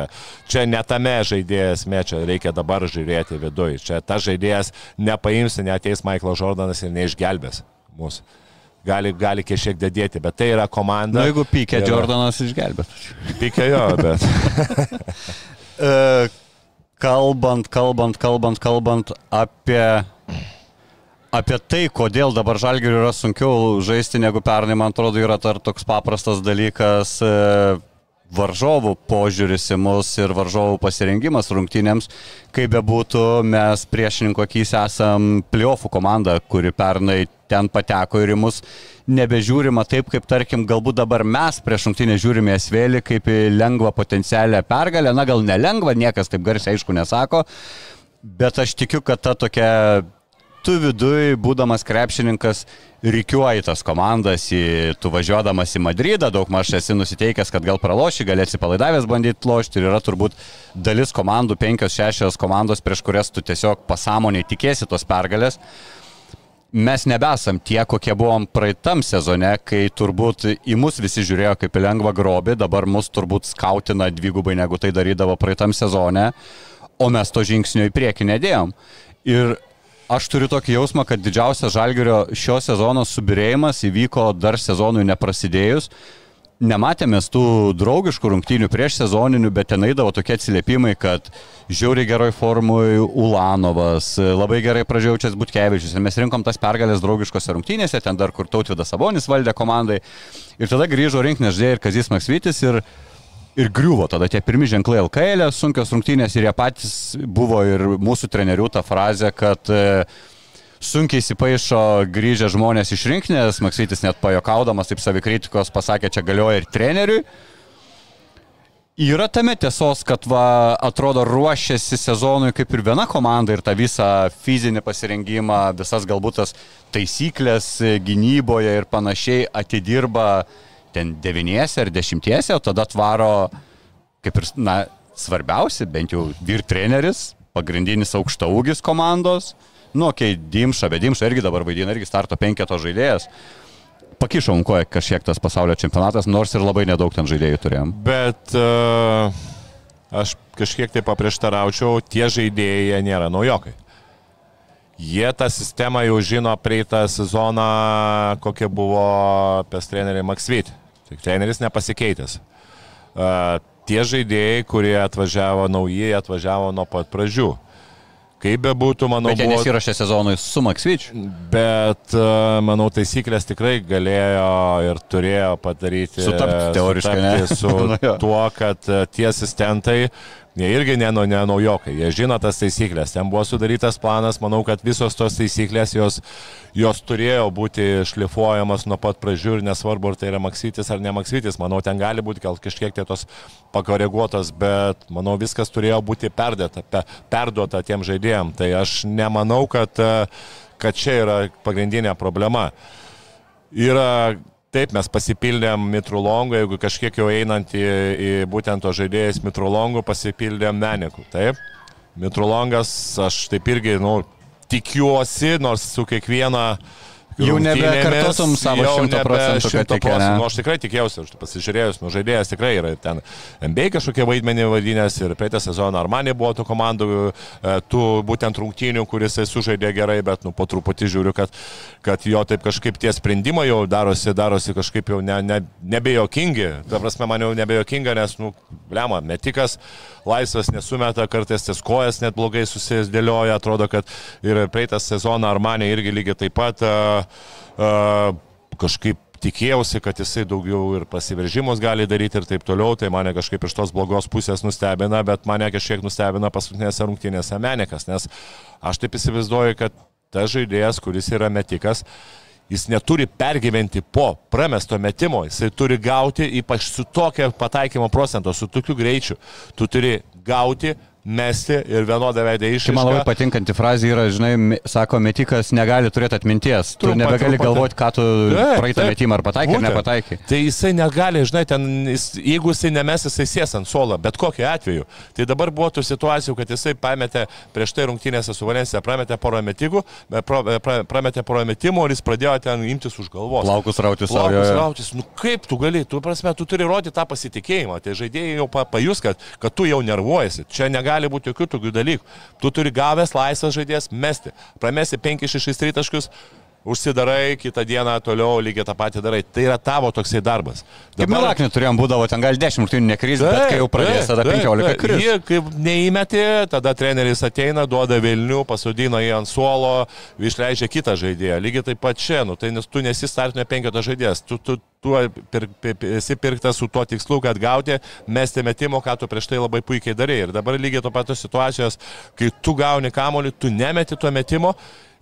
čia ne tame žaidėjas, me čia reikia dabar žiūrėti viduje. Čia ta žaidėjas nepaims, neteis Michael Jordanas ir neišgelbės mūsų. Gali, gali kažkiek dėdėti, bet tai yra komanda. Na, Nu, jeigu pykė Yra- Jordanas išgelbėt. Pykė jo, bet. E, kalbant, kalbant, kalbant, kalbant apie, apie tai, kodėl dabar žalgiriui yra sunkiau žaisti negu pernai, man atrodo, yra dar toks paprastas dalykas. E, Varžovų požiūris į mus ir varžovų pasirengimas rungtynėms, kaip bebūtų, mes priešininko akys esam pliofų komanda, kuri pernai ten pateko ir į mus nebežiūrima taip, kaip tarkim, galbūt dabar mes prieš rungtynę žiūrime esvėlį kaip į lengvą potencialią pergalę, na gal nelengvą, niekas taip garsiai aišku nesako, bet aš tikiu, kad ta tokia tu viduj, būdamas krepšininkas, reikiuoji tas komandas, į, tu važiuodamas į Madridą, daug maž esi nusiteikęs, kad gal praloši, gali atsipalaidavęs bandyti lošti ir yra turbūt dalis komandų, penkios, šešios komandos, prieš kurias tu tiesiog pasąmoniai tikėsi tos pergalės. Mes nebesam tie, kokie buvom praeitam sezone, kai turbūt į mus visi žiūrėjo kaip į lengvą grobį, dabar mus turbūt skautina dvigubai negu tai darydavo praeitam sezone, o mes to žingsnio į priekį nedėjom. Ir aš turiu tokį jausmą, kad didžiausias žalgerio šio sezono subirėjimas įvyko dar sezonui neprasidėjus. Nematėme tų draugiškų rungtynių prieš sezoninių, bet ten eidavo tokie atsiliepimai, kad žiauriai geroj formui Ulanovas, labai gerai pradžiaučias Butkevičius. Ir mes rinkom tas pergalės draugiškose rungtynėse, ten dar kur Tautvidas Sabonis valdė komandai. Ir tada grįžo rinkinės žaidėjai ir Kazis Maksvitis ir, ir griuvo tada tie pirmi ženklai LKL, sunkios rungtynės ir jie patys buvo ir mūsų trenerių ta frazė, kad e, sunkiai įsipaišo grįžę žmonės iš rinkinės, Maksytis net pajokaudamas, taip savikritikos pasakė, čia galioja ir treneriui. Yra tame tiesos, kad va, atrodo ruošiasi sezonui kaip ir viena komanda ir tą visą fizinį pasirengimą, visas galbūt tas taisyklės gynyboje ir panašiai atidirba ten devyniese ar dešimtiese, o tada tvaro kaip ir, na, svarbiausi, bent jau vyr treneris, pagrindinis aukšta ūgis komandos. Nu, kai okay, Dimša, bet Dimša irgi dabar vaidina, irgi starto penketo žaidėjas. Pakišom koją kažkiek tas pasaulio čempionatas, nors ir labai nedaug ten žaidėjų turėjom. Bet uh, aš kažkiek tai paprieštaraučiau, tie žaidėjai nėra naujokai. Jie tą sistemą jau žino praeitą sezoną, kokia buvo pes treneriai Maksvit. Tik treneris nepasikeitęs. Uh, tie žaidėjai, kurie atvažiavo nauji, atvažiavo nuo pat pradžių. Kaip be būtų, manau, Bet jie buvo... nesirašė sezonui su Maksvič. Bet, e, manau, taisyklės tikrai galėjo ir turėjo padaryti. Sutapt teoriškai, ne? sutapti Su Nu tuo, kad e, tie asistentai, jie irgi ne, ne naujokai, jie žino tas taisyklės. Ten buvo sudarytas planas, manau, kad visos tos taisyklės jos, jos turėjo būti šlifuojamas nuo pat pradžių ir nesvarbu, ar tai yra maksytis ar ne maksytis. Manau, ten gali būti gal kažkiek tai tos pakoreguotos, bet manau, viskas turėjo būti perdėta, pe, perduota tiem žaidėjim. Tai aš nemanau, kad, e, kad čia yra pagrindinė problema. Yra Taip, mes pasipildėm Mitrulongų, jeigu kažkiek jau einant į, į būtent to žaidėjas Mitrulongų, pasipildėm Menikų. Taip, Mitrulongas, aš taip irgi, nu, tikiuosi, nors su kiekviena Jau nebekartotum savo jau 100 procentų, kad 100 tikė, ne? procentų. Nu, aš tikrai tikėjausi, aš pasižiūrėjus, nu, žaidėjas tikrai yra ten MBA kažkokie vaidmenį vadinęs ir praeitą sezoną Armanė buvo tų komandų, e, tų būtent rungtynių, kuris sužaidė gerai, bet nu, po truputį žiūriu, kad, kad jo taip kažkaip tie sprendimai jau darosi, darosi kažkaip jau ne, ne, nebejokingi. Ta prasme, man jau nebejokinga, nes, nu, blema, metikas laisvas nesumeta, kartais ties kojas net blogai susidėlioja, atrodo, kad ir praeitą sezoną Armanė irgi lygiai taip pat uh, kažkaip tikėjausi, kad jisai daugiau ir pasiveržimus gali daryti ir taip toliau, tai mane kažkaip iš tos blogos pusės nustebina, bet mane kažkiek nustebina paskutinėse rungtynėse Menikas, nes aš taip įsivaizduoju, kad tas žaidėjas, kuris yra metikas, jis neturi pergyventi po pramesto metimo, jisai turi gauti, ypač su tokia pataikymo procento, su tokiu greičiu, tu turi gauti, mesti ir vienodą veidą Čia man labai patinkanti frazė yra, žinai, sako, metikas negali turėti atminties. Tu Trumpa, nebegali trumpa, galvoti, ką tu Taip, praeitą metimą ar pataikai ar nepataikai. Tai jisai negali, žinai, ten, jeigu jisai nemes, jisai sės ant suolo, bet kokiu atveju. Tai dabar buvo tų situacijų, kad jisai pametė prieš tai rungtynėse su Valencija, prametė porą metikų, prametė porą metimų ir jis pradėjo ten imtis už galvos. Plaukus rauti savo. Jo. rautis, nu kaip tu gali, tu prasme, tu turi rodyti tą pasitikėjimą, tai žaidėjai jau pa, pajus, kad, kad tu jau nervuojasi, čia negali būti jokių tokių dalykų. Tu turi gavęs laisvas žaidėjas mesti, pramesi 5-6 tritaškius, užsidarai, kitą dieną toliau lygiai tą patį darai. Tai yra tavo toksai darbas. Kaip Milaknį turėjom būdavo, ten gal 10 rungtynių nekris, bet kai jau pradės, tada 15 kris. Jie kaip neįmeti, tada treneris ateina, duoda Vilnių, pasodina jį ant suolo, išleidžia kitą žaidėją. Lygiai taip pat čia, nu, tai nes tu nesi startinio penkioto žaidėjas. Tu, tu, tu pir, pir, esi pirktas su tuo tikslu, kad gauti, mesti metimo, ką tu prieš tai labai puikiai darai. Ir dabar lygiai to patos situacijos, kai tu gauni kamolį, tu nemeti to metimo.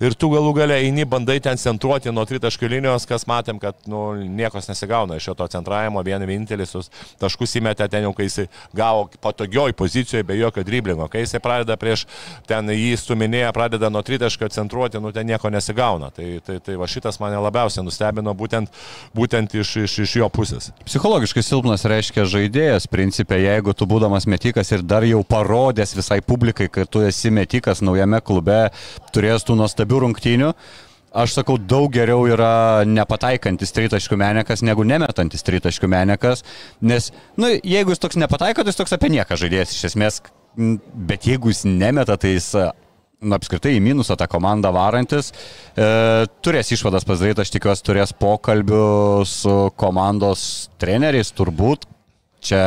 Ir tu galų gale eini, bandai ten centruoti nuo tritaškių linijos, kas matėm, kad nu, niekas nesigauna iš šito centravimo, vien vienintelis tus taškus įmetė ten jau, kai jisai gavo patogioj pozicijoje be jokio driblingo. Kai jisai pradeda prieš ten jį stuminėję, pradeda nuo tritaškio centruoti, nu ten nieko nesigauna. Tai, tai, tai va šitas mane labiausiai nustebino būtent, būtent iš, iš, iš jo pusės. Psichologiškai silpnas reiškia žaidėjas, principė, jeigu tu būdamas metikas ir dar jau parodęs visai publikai, kad tu esi metikas naujame klube, turėjęs tų nuostabių rungtynių. Aš sakau, daug geriau yra nepataikantis tritaškių menekas negu nemetantis tritaškių menekas, nes, na, nu, jeigu jis toks nepataiko, tai jis toks apie nieką žaidėjas iš esmės, bet jeigu jis nemeta, tai jis na, apskritai į minusą tą komandą varantis. E, turės išvadas pasidaryti, aš tikiuosi, turės pokalbių su komandos treneriais, turbūt. Čia,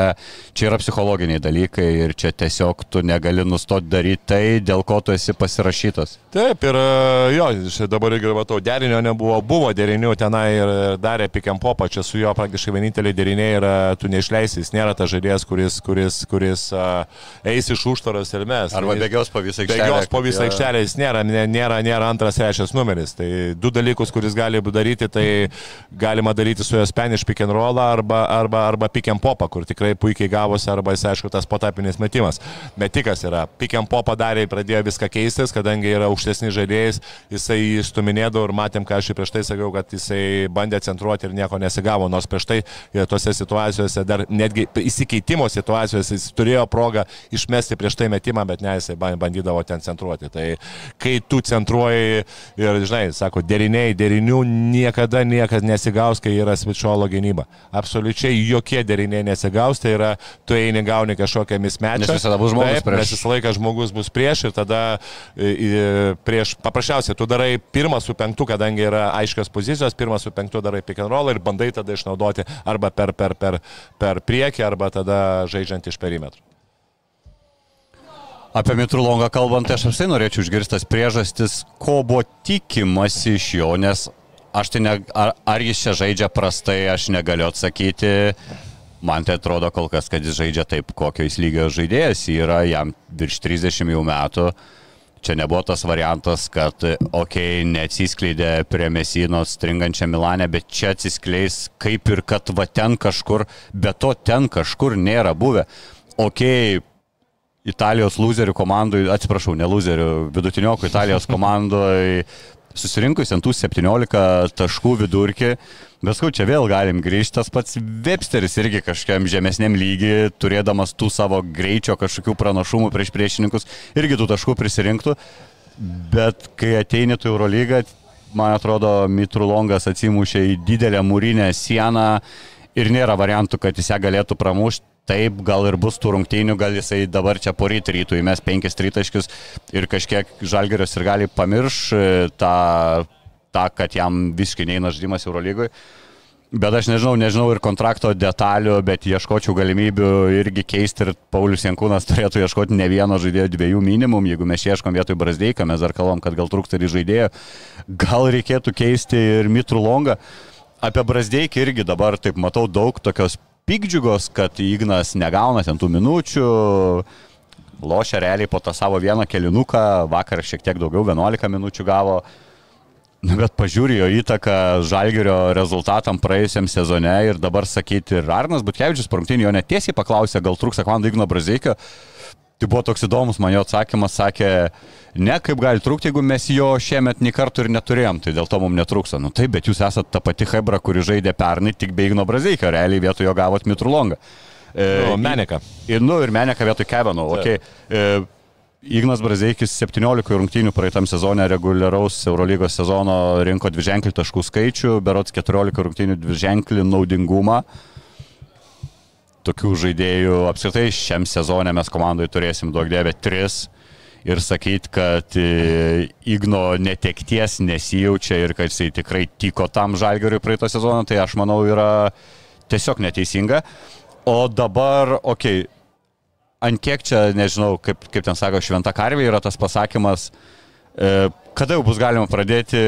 čia yra psichologiniai dalykai ir čia tiesiog tu negali nustoti daryti tai, dėl ko tu esi pasirašytas. Taip, ir e, jo, dabar irgi matau, derinio nebuvo, buvo derinių tenai ir darė pikiam popą, čia su juo praktiškai vieninteliai deriniai yra, tu neišleisi, jis nėra tas žaidėjas, kuris, kuris, kuris uh, eis iš užtaros ir mes. Arba bėgios po visą aikštelę. Bėgios po visą aikštelę jis nėra, nė- nėra, nėra antras, trečias numeris. Tai du dalykus, kuris gali daryti, tai galima daryti su juo Spanish pick and roll arba, arba, arba pick and popą, kur tikrai puikiai gavosi, arba jis aišku tas potapinis metimas. Metikas yra, pick and popą darė, pradėjo viską keistis, kadangi yra aukštesnis žaidėjas, jisai stuminėdavo ir matėm, ką aš prieš tai sakiau, kad jisai bandė centruoti ir nieko nesigavo, nors prieš tai e, tose situacijose, dar netgi įsikeitimo situacijose jis turėjo progą išmesti prieš tai metimą, bet ne, jisai ban- bandydavo ten centruoti. Tai kai tu centruoji ir, žinai, sako, deriniai, derinių niekada niekas nesigaus, kai yra svičiolo gynyba. Absoliučiai jokie deriniai nesigaus, tai yra, tu eini gauni kažkokią mismečą. Nes visada bus žmogus Taip, prieš. Nes visą laiką žmogus bus prieš ir tada i, i, prieš, paprasčiausiai, tu darai pirmą su penktu, kadangi yra aiškios pozicijos, pirmą su penktu darai pick and roll ir bandai tada išnaudoti arba per, per, per, per priekį, arba tada žaidžiant iš perimetrų. Apie Mitrulongą kalbant, tai aš apsai norėčiau išgirstas priežastis, ko buvo tikimasi iš jo, nes aš tai ne, ar, ar jis čia žaidžia prastai, aš negaliu atsakyti. Man tai atrodo kol kas, kad jis žaidžia taip, kokio jis lygio žaidėjas yra, jam virš 30 jau metų. Čia nebuvo tas variantas, kad, okei, okay, neatsiskleidė prie Mesino stringančią Milanę, bet čia atsiskleis kaip ir kad va ten kažkur, bet to ten kažkur nėra buvę. Okei, okay, Italijos loserių komandai, atsiprašau, ne loserių, vidutiniokų Italijos komandai susirinkus ant tų 17 taškų vidurkį, bet skau, čia vėl galim grįžti, tas pats Websteris irgi kažkiam žemesniam lygiai, turėdamas tų savo greičio kažkokių pranašumų prieš priešininkus, irgi tų taškų prisirinktų, bet kai ateini tu Eurolygą, man atrodo, Mitrulongas atsimušė į didelę mūrinę sieną ir nėra variantų, kad jis ją galėtų pramušti. Taip, gal ir bus tų rungtynių, gal jisai dabar čia poryt rytų įmes penkis tritaškius ir kažkiek žalgerios ir gali pamirš e, tą, tą, kad jam visiškai neina žaidimas Eurolygui. Bet aš nežinau, nežinau ir kontrakto detalių, bet ieškočiau galimybių irgi keisti ir Paulius Jankūnas turėtų ieškoti ne vieno žaidėjo, dviejų minimum, jeigu mes ieškom vietoj Brasdeiką, mes dar kalbam, kad gal trūksta ir žaidėjo, gal reikėtų keisti ir Mitrų Longą. Apie Brasdeikį irgi dabar taip matau daug tokios pikdžiugos, kad Ignas negauna ten tų minučių, lošia realiai po tą savo vieną kelinuką, vakar šiek tiek daugiau, 11 minučių gavo. Na, bet pažiūrė jo įtaką Žalgerio rezultatam praėjusiam sezone ir dabar sakyti, ir Arnas Butkevičius parungtinį jo netiesiai paklausė, gal trūksta komandai Igno Brazeikio. Tai buvo toks įdomus, man jo atsakymas sakė, ne kaip gali trūkti, jeigu mes jo šiemet nei kartų ir neturėjom, tai dėl to mums netrūksta. Nu taip, bet jūs esate ta pati Hebra, kuri žaidė pernai, tik be Igno Brazeikio, realiai vietoj jo gavot Mitrulongą. E, nu, Meneka. Ir, nu, ir Meneka vietoj Kevino. Okay. E, Ignas Brazeikis 17 rungtynių praeitam sezone reguliaraus Eurolygos sezono rinko dviženklį taškų skaičių, berots 14 rungtynių dviženklį naudingumą. Tokių žaidėjų apskritai šiam sezone mes komandoje turėsim daug dievę 3 ir sakyti, kad e, Igno netekties nesijaučia ir kad jisai tikrai tiko tam žalgeriui praeitą sezoną, tai aš manau yra tiesiog neteisinga. O dabar, okei, okay, ant kiek čia, nežinau, kaip, kaip ten sako, šventa karvė yra tas pasakymas, e, kada jau bus galima pradėti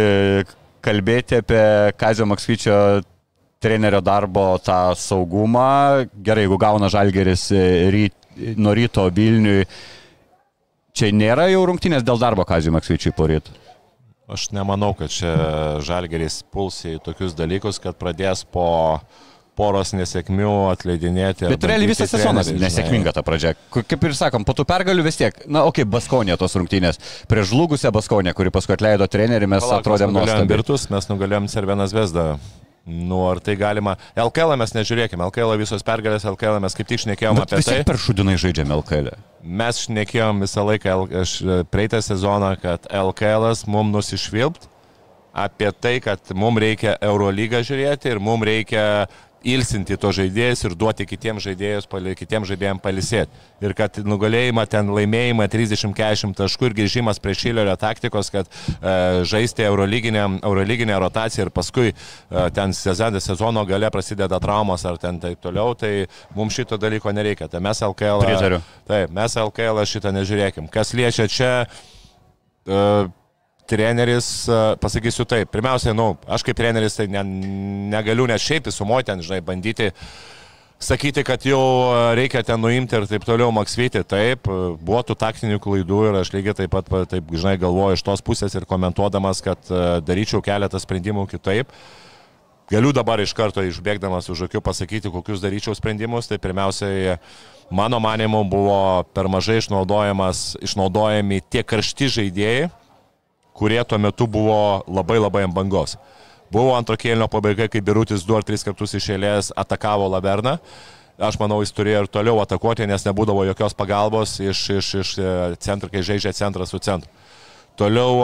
kalbėti apie Kazio Maksvyčio trenerio darbo tą saugumą. Gerai, jeigu gauna žalgeris e, ryt, nuo ryto Vilniui, čia nėra jau rungtynės dėl darbo Kazio Maksvyčiui poryt. Aš nemanau, kad čia žalgeris puls į tokius dalykus, kad pradės po poros nesėkmių atleidinėti. Bet realiai visas sezonas nesėkminga ta pradžia. Kaip ir sakom, po tų pergalių vis tiek, na, okei, okay, Baskonė tos rungtynės. Prieš žlugusią Baskonę, kuri paskui atleido trenerį, mes Palauk, atrodėm nuostabiai. Birtus, mes nugalėjom Cervenas Vesdą Nu, ar tai galima. LKL mes nežiūrėkime, LKL visos pergalės, LKL mes kaip tik šnekėjom Bet apie tai. per šudinai žaidžiame LKL. Mes šnekėjom visą laiką, aš praeitą sezoną, kad LKL mums nusišvilpt apie tai, kad mums reikia Eurolygą žiūrėti ir mums reikia ilsinti to žaidėjus ir duoti kitiems žaidėjus, kitiems žaidėjams palisėti. Ir kad nugalėjimą ten laimėjimą 30-40 taškų ir grįžimas prie Šilerio taktikos, kad e, žaisti Eurolyginę, Eurolyginę rotaciją ir paskui e, ten sezono, sezono gale prasideda traumos ar ten taip toliau, tai mums šito dalyko nereikia. Tai mes LKL... Pritariu. Taip, mes LKL šitą nežiūrėkim. Kas liečia čia... E, treneris, pasakysiu taip, pirmiausia, nu, aš kaip treneris tai ne, negaliu net šiaip įsumuoti, ten, žinai, bandyti sakyti, kad jau reikia ten nuimti ir taip toliau maksvyti. Taip, buvo tų taktinių klaidų ir aš lygiai taip pat, taip, žinai, galvoju iš tos pusės ir komentuodamas, kad daryčiau keletą sprendimų kitaip. Galiu dabar iš karto išbėgdamas už akių pasakyti, kokius daryčiau sprendimus. Tai pirmiausiai, mano manimu, buvo per mažai išnaudojami tie karšti žaidėjai, kurie tuo metu buvo labai labai ant bangos. Buvo antro kėlinio pabaiga, kai Birutis du ar tris kartus iš eilės atakavo Laverną. Aš manau, jis turėjo ir toliau atakuoti, nes nebūdavo jokios pagalbos iš, iš, iš e, centro, kai žaidžia centrą su centru. Toliau,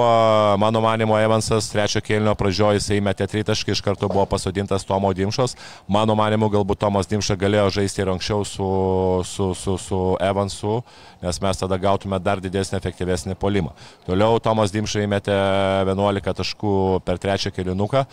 mano manimo, Evansas trečio kėlinio pradžioje jisai metė tritaškį, iš karto buvo pasodintas Tomo Dimšos. Mano manimo, galbūt Tomas Dimša galėjo žaisti ir anksčiau su, su, su, su Evansu, nes mes tada gautume dar didesnį, efektyvesnį polimą. Toliau Tomas Dimša įmetė 11 taškų per trečią kėlinuką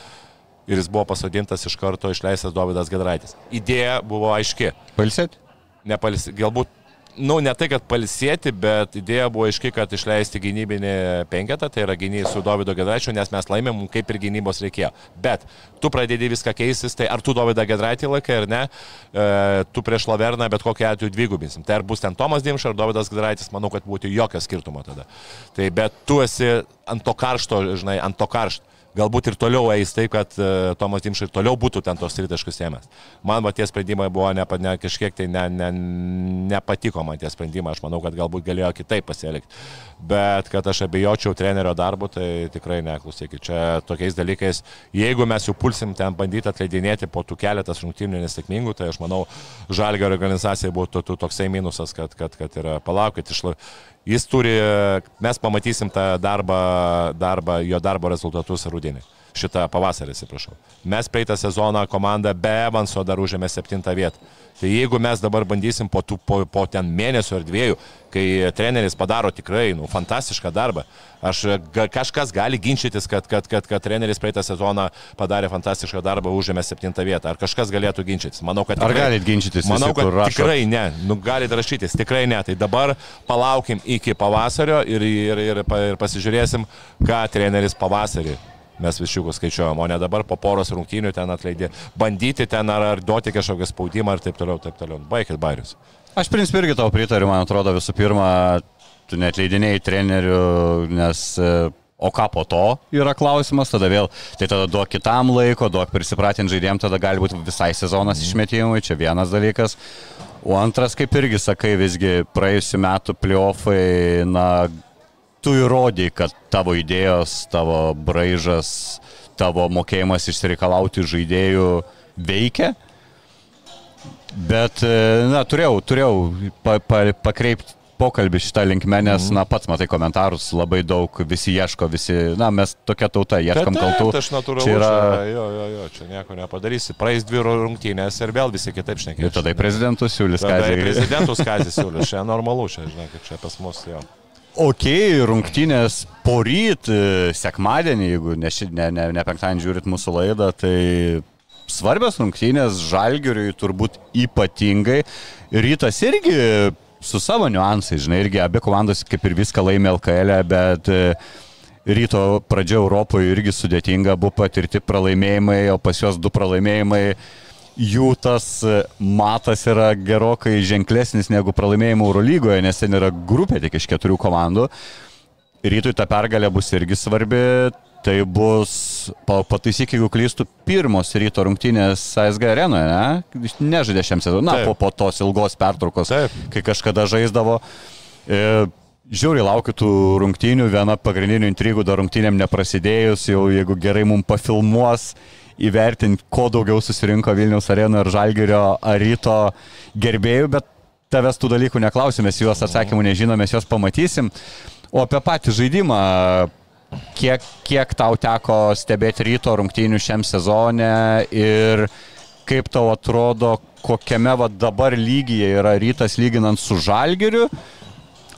ir jis buvo pasodintas iš karto išleistas Dovydas Gedraitis. Idėja buvo aiški. Palsėti? Nepalsėti. Galbūt nu, ne tai, kad palsėti, bet idėja buvo aiški, kad išleisti gynybinį penketą, tai yra gynėjai su Davido Gedraičiu, nes mes laimėm, kaip ir gynybos reikėjo. Bet tu pradedi viską keistis, tai ar tu Davidą Gedraitį laikai ar ne, e, tu prieš Laverną bet kokiu atveju dvigubinsim. Tai ar bus ten Tomas Dimša ar Davidas Gedraitis, manau, kad būtų jokio skirtumo tada. Tai bet tu esi ant to karšto, žinai, ant to karšto. Galbūt ir toliau eis taip, kad uh, Tomas Dimšai ir toliau būtų ten tos tritaškus ėmęs. Man va tie sprendimai buvo ne, ne, kažkiek tai ne, ne, nepatiko man tie sprendimai, aš manau, kad galbūt galėjo kitaip pasielgti. Bet kad aš abejočiau trenerio darbu, tai tikrai neklausykit. Čia tokiais dalykais, jeigu mes jau pulsim ten bandyti atleidinėti po tų keletas rungtynių nesėkmingų, tai aš manau, žalgio organizacijai būtų toksai minusas, kad, kad, kad yra palaukit, išla, Jis turi, mes pamatysim tą darbą, darbą jo darbo rezultatus rūdienį. Šitą pavasarį, atsiprašau. Mes praeitą sezoną komandą be Evanso dar užėmė septintą vietą. Tai jeigu mes dabar bandysim po, tų, po, po ten mėnesio ar dviejų, kai treneris padaro tikrai nu, fantastišką darbą, aš, ga, kažkas gali ginčytis, kad, kad, kad, kad treneris praeitą sezoną padarė fantastišką darbą, užėmė septintą vietą. Ar kažkas galėtų ginčytis? Manau, kad tikrai, Ar galit ginčytis? Manau, kad tikrai ne. Nu, galit rašytis, tikrai ne. Tai dabar palaukim iki pavasario ir, ir, ir, ir pasižiūrėsim, ką treneris pavasarį mes višiukus skaičiuojam, o ne dabar po poros rungtynių ten atleidė, bandyti ten ar, ar duoti kažkokią spaudimą ir taip toliau, taip toliau. Baikit bairius. Aš principį irgi tau pritariu, man atrodo visų pirma, tu net leidinėjai trenerių, nes o ką po to yra klausimas, tada vėl, tai tada duok kitam laiko, duok prisipratinti žaidėjim, tada gali būti visai sezonas mm. išmetimui, čia vienas dalykas. O antras, kaip irgi sakai, visgi praėjusiu metu playoffai, na, tu įrodai, kad tavo idėjos, tavo braižas, tavo mokėjimas išsireikalauti žaidėjų veikia. Bet, e, na, turėjau, turėjau pa, pa, pakreipti pokalbį šitą linkmę, nes, mm. na, pats matai komentarus, labai daug, visi ieško, visi, na, mes tokia tauta, ieškam kaltų. Tai aš natūralu, čia yra... Čia, jo, jo, jo, čia nieko nepadarysi. Praeis dvi rungtynės ir vėl visi kitaip šnekės. Ir tada prezidentus siūlys kazį. Prezidentus kazį siūlys, čia normalu, čia, žinai, čia pas mus jo. Ok, rungtynės poryt, e, sekmadienį, jeigu ne, ne, ne, ne penktadienį žiūrit mūsų laidą, tai svarbios rungtynės žalgiriui turbūt ypatingai. Rytas irgi su savo niuansais, žinai, irgi abi komandos kaip ir viską laimė LKL, e, bet ryto pradžia Europoje irgi sudėtinga, buvo patirti pralaimėjimai, o pas juos du pralaimėjimai jų tas e, matas yra gerokai ženklesnis negu pralaimėjimų Eurolygoje, nes ten yra grupė tik iš keturių komandų. Rytui ta pergalė bus irgi svarbi. Tai bus, pataisyk, jeigu klystų, pirmos ryto rungtynės ASG arenoje, ne? Nežaidė šiam sezonui, na, po, po tos ilgos pertraukos, Taip. kai kažkada žaisdavo. E, Žiūri, laukiu tų rungtynių, viena pagrindinių intrigų dar rungtynėm neprasidėjus, jau jeigu gerai mums pafilmuos, įvertinti, ko daugiau susirinko Vilniaus areno ir Žalgirio ar ryto gerbėjų, bet tavęs tų dalykų neklausimės, juos atsakymų nežinomės, juos pamatysim. O apie patį žaidimą, kiek, kiek tau teko stebėti ryto rungtynių šiam sezone ir kaip tau atrodo, kokiame va dabar lygyje yra rytas lyginant su žalgiriu.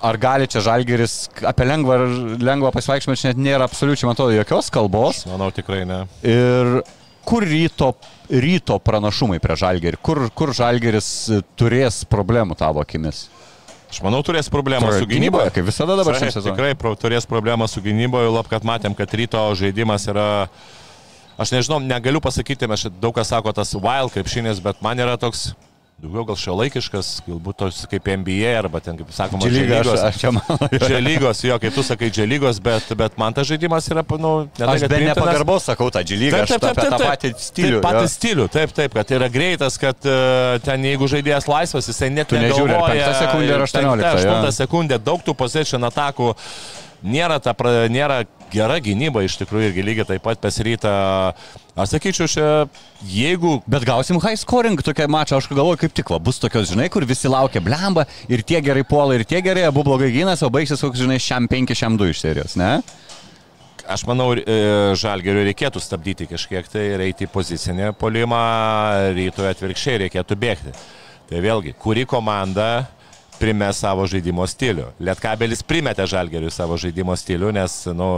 Ar gali čia žalgeris, apie lengvą, lengvą pasivaikščiojimą čia net nėra absoliučiai, man atrodo, jokios kalbos. Manau, tikrai ne. Ir kur ryto, ryto pranašumai prie žalgerį, kur, kur žalgeris turės problemų tavo akimis? Aš manau, turės problemą su gynyboje. Kaip visada dabar šiandien. Tikrai pro, turės problemą su gynyboje, lab, kad matėm, kad ryto žaidimas yra... Aš nežinau, negaliu pasakyti, mes daug kas sako tas wild krepšinis, bet man yra toks daugiau gal šio laikiškas, galbūt tos kaip NBA arba ten, kaip sakoma, dželygos. Aš čia manau. Dželygos, jo, kai tu sakai dželygos, bet, bet man tas žaidimas yra, nu, ne aš be nepagarbos sakau tą dželygą, aš taip, taip, taip, tą patį stilių. Taip, patį stilių, taip, taip, kad yra greitas, kad uh, ten jeigu žaidėjas laisvas, jisai net nežiūri. 5 sekundė ir 18. 8 sekundė, daug tų position atakų nėra, ta, nėra gera gynyba iš tikrųjų irgi lygiai taip pat pesryta. Aš sakyčiau, čia jeigu... Bet gausim high scoring tokią mačą, aš galvoju, kaip tik va, bus tokios, žinai, kur visi laukia blemba ir tie gerai puola, ir tie gerai, abu blogai gynas, o baigsis koks, žinai, šiam 5, šiam 2 iš serijos, ne? Aš manau, e, žalgeriu reikėtų stabdyti kažkiek tai ir eiti į pozicinį polimą, rytoj atvirkščiai reikėtų bėgti. Tai vėlgi, kuri komanda primes savo žaidimo stilių. Lietkabelis primetė žalgeriui savo žaidimo stilių, nes, nu,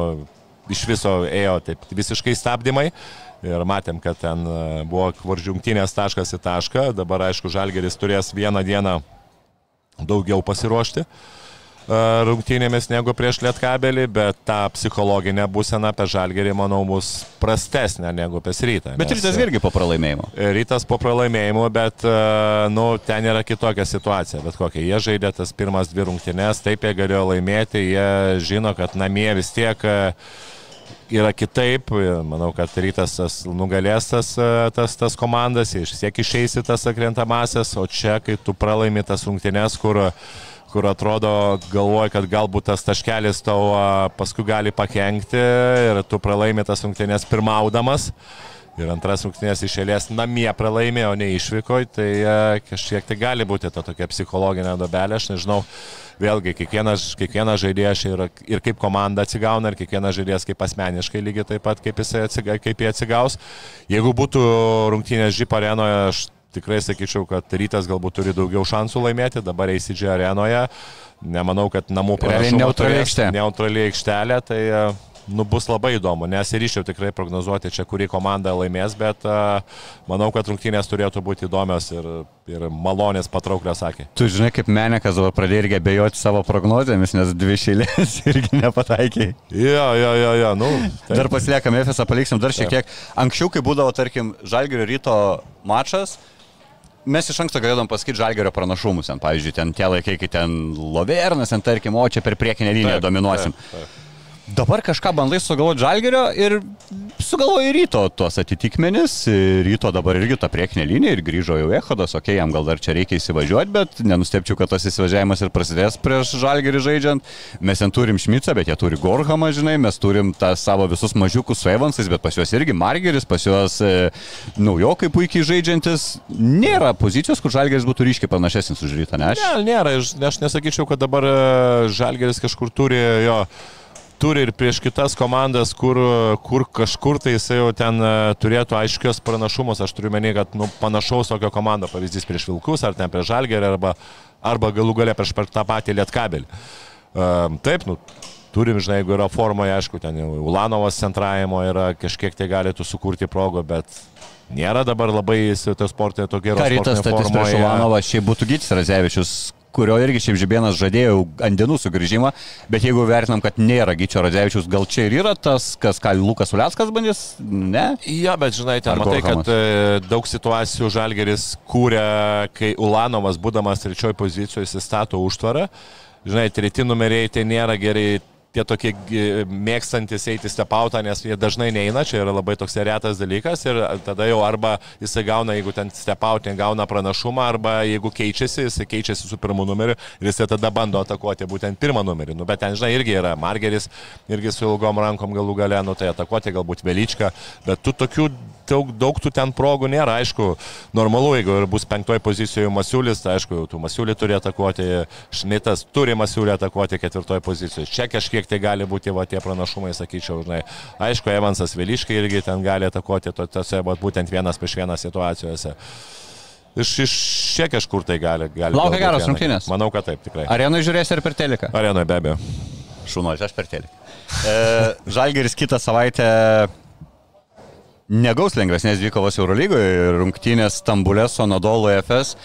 iš viso ėjo taip visiškai stabdymai. Ir matėm, kad ten e, buvo varžjungtinės taškas į tašką. Dabar, aišku, žalgeris turės vieną dieną daugiau pasiruošti. Uh, rungtynėmis negu prieš Lietkabelį, bet ta psichologinė būsena apie Žalgerį, manau, bus prastesnė negu apie Rytą. Bet Rytas irgi po pralaimėjimo. Rytas po pralaimėjimo, bet, nu, ten yra kitokia situacija. Bet kokia, jie žaidė tas pirmas dvi rungtynės, taip jie galėjo laimėti, jie žino, kad namie vis tiek yra kitaip. Manau, kad rytas tas nugalės tas, tas, tas komandas, jie vis tiek išeis į tas akrentamasis, o čia, kai tu pralaimi tas rungtynes, kur kur atrodo galvoji, kad galbūt tas taškelis tau paskui gali pakengti ir tu pralaimi tas rungtynės pirmaudamas. Ir antras rungtynės išėlės namie pralaimė, o ne išvyko, tai kažkiek tai gali būti ta tokia psichologinė dobelė, aš nežinau vėlgi kiekvienas, kiekvienas žaidėjas ir, ir kaip komanda atsigauna, ir kiekvienas žaidėjas kaip asmeniškai lygiai taip pat, kaip, atsiga, kaip jie atsigaus. Jeigu būtų rungtynės Žip arenoje, aš tikrai sakyčiau, kad rytas galbūt turi daugiau šansų laimėti, dabar ACG arenoje. Nemanau, kad namų pranašumą neutrali aikštelė. Neutrali aikštelė, tai nu, bus labai įdomu. Nesiryšiau tikrai prognozuoti čia, kuri komanda laimės, bet uh, manau, kad rungtynės turėtų būti įdomios ir, ir malonės patrauklios sakė. Tu žinai, kaip Menekas dabar pradėjo irgi abejoti savo prognozėmis, nes dvi šėlės irgi nepataikė. Jo, jo, jo, jo. Nu, taip. dar pasiliekam FSA, paliksim dar šiek tiek. Anksčiau, kai būdavo, tarkim, Žalgirio ryto mačas, mes iš anksto galėdom pasakyti žalgerio pranašumus, ten, pavyzdžiui, ten tie laikai, kai ten Lovernas, ten tarkim, o čia per priekinę liniją taip, dominuosim. Taip, taip. Dabar kažką bandai sugalvoti žalgerio ir sugalvoji ryto tuos atitikmenis. Ryto dabar irgi ta priekinė linija ir grįžo jau Ehodas, okei, okay, jam gal dar čia reikia įsivažiuoti, bet nenustepčiau, kad tas įsivažiavimas ir prasidės prieš žalgerį žaidžiant. Mes ten turim Šmicą, bet jie turi Gorhamą, žinai, mes turim tą savo visus mažiukus su Evansais, bet pas juos irgi Margeris, pas juos e, naujokai puikiai žaidžiantis. Nėra pozicijos, kur žalgeris būtų ryškiai panašesnis už rytą, ne? Aš... Ne, nėra, aš nesakyčiau, kad dabar e, žalgeris kažkur turi jo turi ir prieš kitas komandas, kur, kur kažkur tai jisai jau ten e, turėtų aiškios pranašumus. Aš turiu menį, kad nu, panašaus tokio komando pavyzdys prieš Vilkus ar ten prieš Žalgerį arba, arba galų galę prieš tą patį Lietkabelį. Uh, taip, nu, turim, žinai, jeigu yra formoje, aišku, ten Ulanovas centravimo yra, kažkiek tai galėtų sukurti progą, bet nėra dabar labai to sportė tokia gera. Karitas statys prieš Ulanovą, šiaip būtų Gytis Razevičius, kurio irgi šiaip Žibėnas žadėjo ant dienų sugrįžimą, bet jeigu vertinam, kad nėra Gyčio Radzevičius, gal čia ir yra tas, kas ką Lukas Uliaskas bandys, ne? Ja, bet žinai, ten matai, kad e, daug situacijų Žalgeris kūrė, kai Ulanovas, būdamas trečiojo pozicijoje, įsistato užtvarą. Žinai, treti numeriai tai nėra gerai tie tokie mėgstantis eiti stepautą, nes jie dažnai neina, čia yra labai toks retas dalykas ir tada jau arba jisai gauna, jeigu ten stepautė gauna pranašumą, arba jeigu keičiasi, jisai keičiasi su pirmu numeriu ir jisai tada bando atakuoti būtent pirmą numerį. Nu, bet ten, žinai, irgi yra Margeris, irgi su ilgom rankom galų gale, nu tai atakuoti galbūt Velyčką, bet tu tokių daug, daug tų ten progų nėra. Aišku, normalu, jeigu ir bus penktoje pozicijoje Masiulis, tai aišku, tu Masiulį turi atakuoti, Šmitas turi Masiulį atakuoti ketvirtoje pozicijoje. Čia kažkiek tai gali būti va, tie pranašumai, sakyčiau, žinai. Aišku, Evansas Viliškai irgi ten gali atakuoti tose būtent vienas prieš vieną situacijose. Iš, iš čia kažkur tai gali. gali Laukia geros rungtynės. Manau, kad taip, tikrai. Arenoje žiūrėsi ir per teleką? Arenoje be abejo. Šunuolis, aš per teleką. E, Žalgeris kitą savaitę negaus lengvesnės dvikovos Eurolygoje ir rungtynės Stambulė su Anadolu FS.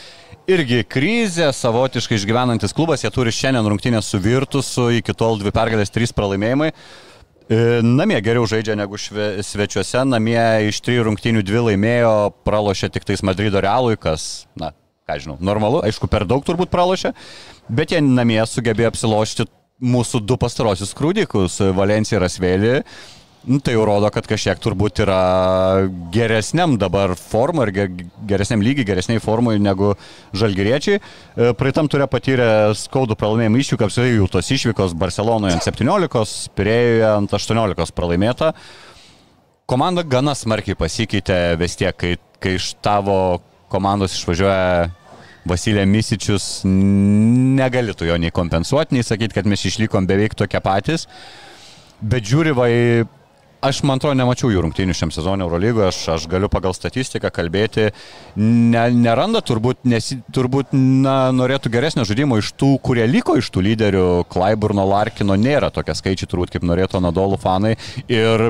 Irgi krizė, savotiškai išgyvenantis klubas, jie turi šiandien rungtynės su Virtusu, iki tol dvi pergalės, trys pralaimėjimai. E, namie geriau žaidžia negu šve, svečiuose, namie iš trijų rungtynių dvi laimėjo, pralošė tik tais Madrido realui, kas, na, ką žinau, normalu, aišku, per daug turbūt pralošė, bet jie namie sugebėjo apsilošti mūsų du pastarosius krūdikus, Valencija ir Asvėlį. Nu, tai jau rodo, kad kažkiek turbūt yra geresniam dabar formui ir geresniam lygiai, geresniai formui negu žalgeriečiai. E, praeitam turė patyrę skaudų pralaimėjimą išvyką, apsirai jų tos išvykos Barcelonoje ant 17, Pirėjoje ant 18 pralaimėta. Komanda gana smarkiai pasikeitė vis tiek, kai, kai iš tavo komandos išvažiuoja Vasilė Misičius, negalėtų jo nei kompensuoti, nei sakyti, kad mes išlikom beveik tokie patys. Bet žiūri va į Aš, man atrodo, nemačiau jų rungtynių šiam sezonui Eurolygoje, aš, aš galiu pagal statistiką kalbėti, ne, neranda turbūt, nes turbūt na, norėtų geresnio žaidimo iš tų, kurie liko iš tų lyderių, Klaiburno, Larkino, nėra tokie skaičiai turbūt, kaip norėtų Anadolų fanai. Ir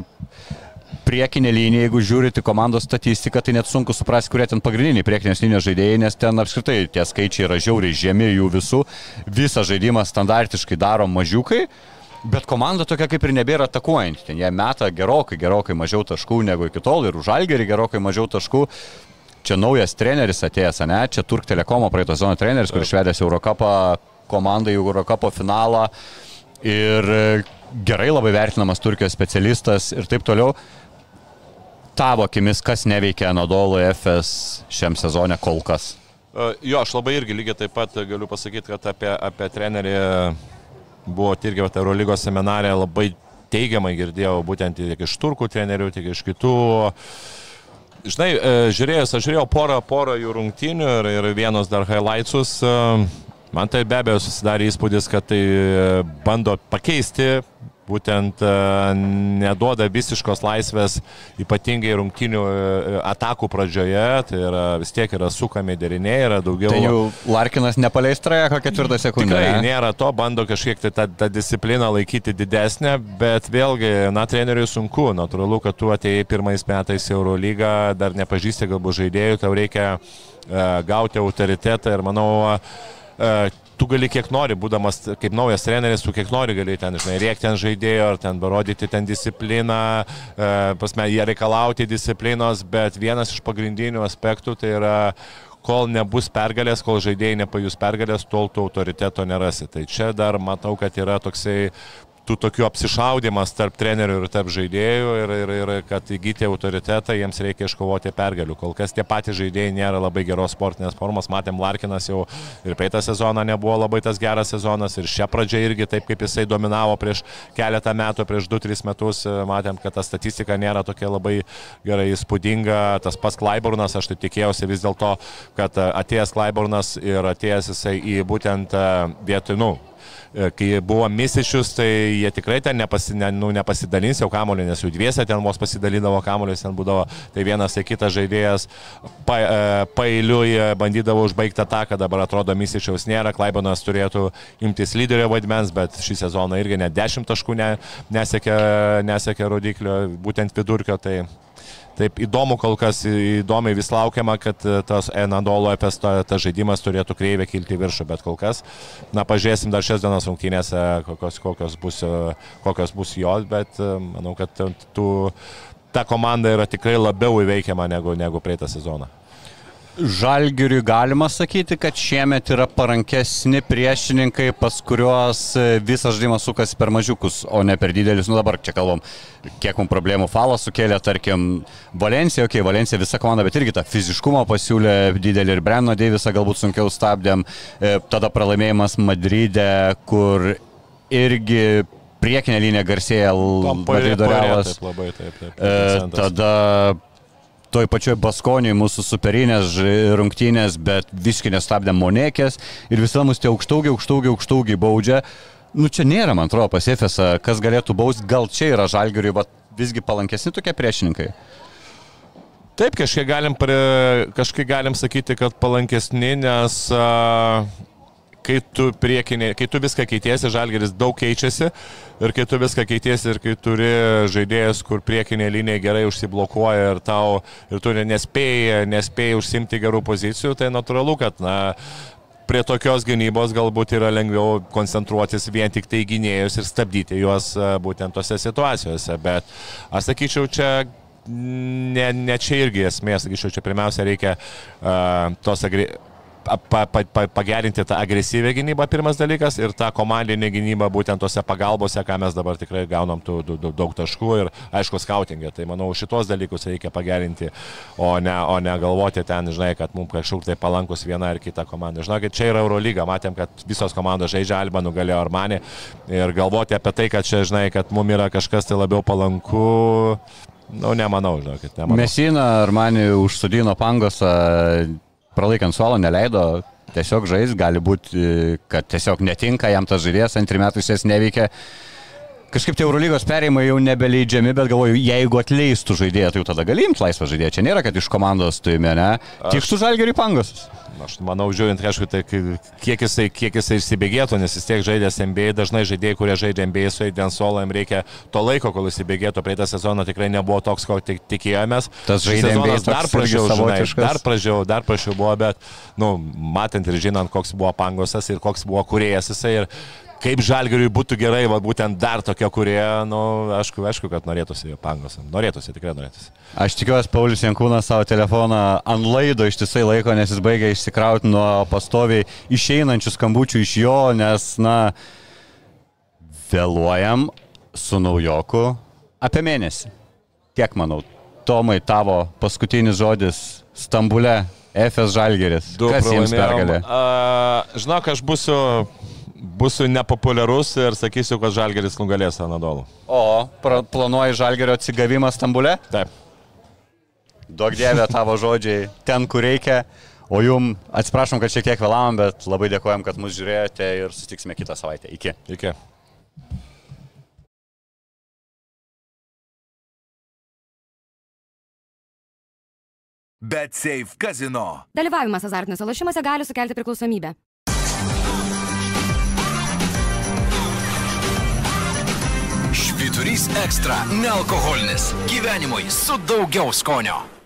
priekinė linija, jeigu žiūrite komandos statistiką, tai net sunku suprasti, kurie ten pagrindiniai priekinės linijos žaidėjai, nes ten apskritai tie skaičiai yra žiauriai žemi jų visų, visą žaidimą standartiškai daro mažiukai. Bet komanda tokia kaip ir nebėra atakuojanti. Ten jie meta gerokai, gerokai mažiau taškų negu iki tol ir už Algerį gerokai mažiau taškų. Čia naujas treneris atėjęs, ne? Čia Turk Telekomo praeito sezono treneris, kuris švedęs Eurocapą komandą į Eurocapo finalą. Ir gerai labai vertinamas Turkijos specialistas ir taip toliau. Tavo akimis, kas neveikia Anadolo FS šiam sezone kol kas? E, jo, aš labai irgi lygiai taip pat galiu pasakyti, kad apie, apie trenerį buvo irgi Eurolygos seminarė labai teigiamai girdėjau būtent tiek iš turkų trenerių, tiek iš kitų. Žinai, e, žiūrėjus, aš žiūrėjau porą, porą jų rungtynių ir, ir vienos dar highlightsus. E, man tai be abejo susidarė įspūdis, kad tai bando pakeisti būtent e, neduoda visiškos laisvės, ypatingai rungtinių e, atakų pradžioje, tai yra vis tiek yra sukami deriniai, yra daugiau. Tai jau Larkinas nepaleis trajeko ketvirtą sekundę. Tikrai nėra to, bando kažkiek tai tą, tą discipliną laikyti didesnę, bet vėlgi, na, treneriui sunku, natūralu, kad tu atėjai pirmais metais į Eurolygą, dar nepažįsti galbūt žaidėjų, tau reikia uh, gauti autoritetą ir manau, tu gali kiek nori, būdamas kaip naujas treneris, tu kiek nori gali ten, žinai, rėkti ant žaidėjo, ar ten parodyti ten discipliną, e, pasme, jie reikalauti disciplinos, bet vienas iš pagrindinių aspektų tai yra kol nebus pergalės, kol žaidėjai nepajus pergalės, tol tu autoriteto nerasi. Tai čia dar matau, kad yra toksai tų tokių apsišaudimas tarp trenerių ir tarp žaidėjų ir, ir, ir kad įgyti autoritetą jiems reikia iškovoti pergalių. Kol kas tie patys žaidėjai nėra labai geros sportinės formos, matėm Larkinas jau ir praeitą sezoną nebuvo labai tas geras sezonas ir šią pradžią irgi taip kaip jisai dominavo prieš keletą metų, prieš 2-3 metus, matėm, kad ta statistika nėra tokia labai gerai įspūdinga. Tas pats Klaiburnas, aš tai tikėjausi vis dėlto, kad atėjęs Klaiburnas ir atėjęs jisai į būtent vietoj, nu, E, kai buvo Misičius, tai jie tikrai ten nepasi, ne, nu, nepasidalins jau kamulį, nes jų dviese ten vos pasidalydavo kamuolius, ten būdavo tai vienas, tai kitas žaidėjas pa, e, pailiui bandydavo užbaigti ataką, dabar atrodo Misičiaus nėra, Klaibonas turėtų imtis lyderio vaidmens, bet šį sezoną irgi net 10 taškų ne, nesiekia, nesiekia rodiklio, būtent vidurkio, tai Taip įdomu kol kas, įdomiai vis laukiama, kad e, tas Enadolo EPS tas ta žaidimas turėtų kreivę kilti viršų, bet kol kas, na, pažiūrėsim dar šias dienas rungtynėse, kokios, kokios, bus, e, kokios bus jos, bet e, manau, kad tų, ta komanda yra tikrai labiau įveikiama negu, negu praeitą sezoną. Žalgiriui galima sakyti, kad šiemet yra parankesni priešininkai, pas kuriuos visas žaidimas sukasi per mažiukus, o ne per didelius. Nu dabar čia kalbam, kiek mums problemų falas sukėlė, tarkim, Valencija, okei, okay, Valencija visa komanda, bet irgi tą fiziškumą pasiūlė didelį ir Breno Deivisą galbūt sunkiau stabdėm. E, tada pralaimėjimas Madride, kur irgi priekinė linija garsėja Madrido Realas. Labai taip, taip. taip e, tada toj pačioj Baskonijoje mūsų superinės rungtynės, bet visiškai nestabdė Monekės ir visą mus tie aukštaugiai, aukštaugiai, aukštaugiai baudžia. Nu čia nėra, man atrodo, pas Efesą, kas galėtų bausti, gal čia yra žalgiriui, bet visgi palankesni tokie priešininkai. Taip, kažkiek galim, kažkiek galim sakyti, kad palankesni, nes uh, kai tu, priekinė, kai tu viską keitiesi, žalgeris daug keičiasi ir kai tu viską keitiesi ir kai turi žaidėjas, kur priekinė linija gerai užsiblokuoja ir tau ir tu nespėjai, nespėjai užsimti gerų pozicijų, tai natūralu, kad na, prie tokios gynybos galbūt yra lengviau koncentruotis vien tik tai gynėjus ir stabdyti juos būtent tose situacijose. Bet aš sakyčiau, čia ne, ne čia irgi esmė, sakyčiau, čia pirmiausia reikia uh, tos agresijos pa, pa, pa, pagerinti tą agresyvę gynybą, pirmas dalykas, ir tą komandinę gynybą būtent tose pagalbose, ką mes dabar tikrai gaunam tų, daug, daug taškų ir, aišku, skautingė. Tai manau, šitos dalykus reikia pagerinti, o ne, o ne galvoti ten, žinai, kad mums kažkur tai palankus viena ar kita komanda. Žinokit, čia yra Eurolyga, matėm, kad visos komandos žaidžia Alba, nugalėjo Armani ir galvoti apie tai, kad čia, žinai, kad mums yra kažkas tai labiau palanku, nu, nemanau, žinokit. Nemanau. Mesina Armani užsudino pangosą pralaikant suolo neleido tiesiog žais, gali būti, kad tiesiog netinka jam tas žaidėjas, antrį metų jis neveikia. Kažkaip tie Eurolygos perėjimai jau nebeleidžiami, bet galvoju, jeigu atleistų žaidėją, tai jau tada gali imti laisvą žaidėją. Čia nėra, kad iš komandos tuime, ne? Tik su žalgeriui pangosas. Aš manau, žiūrint, aišku, tai kiek jisai, kiek jisai įsibėgėtų, nes vis tiek žaidęs NBA, dažnai žaidėjai, kurie žaidžia NBA su Aiden Solo, jam reikia to laiko, kol įsibėgėtų. Praeitą sezoną tikrai nebuvo toks, ko tik, tikėjomės. Tas žaidėjas NBA dar prašiau, žinai, dar prašiau, dar prašiau buvo, bet, nu, matant ir žinant, koks buvo pangosas ir koks buvo kuriejas jisai. Ir, kaip žalgeriui būtų gerai, va, būtent dar tokia, kurie, nu, aišku, aišku, kad norėtųsi pangos. Norėtųsi, tikrai norėtųsi. Aš tikiuosi, Paulius Jankūnas savo telefoną ant laido ištisai laiko, nes jis baigia išsikrauti nuo pastoviai išeinančių skambučių iš jo, nes, na, vėluojam. su naujoku apie mėnesį. Tiek manau. Tomai, tavo paskutinis žodis Stambule, Efes Žalgeris. Du Kas pralaimėjom. pergalė? A, Žinok, aš būsiu, būsiu nepopuliarus ir sakysiu, kad Žalgeris nugalės Anadolų. O, planuoji Žalgerio atsigavimą Stambule? Taip. Daug dievė tavo žodžiai ten, kur reikia. O jum atsiprašom, kad šiek tiek vėlavom, bet labai dėkojom, kad mus žiūrėjote ir susitiksime kitą savaitę. Iki. Iki. Bet Safe Casino. Dalyvavimas azartiniuose lošimuose gali sukelti priklausomybę. Švyturys ekstra - nealkoholinis. Gyvenimui su daugiau skonio.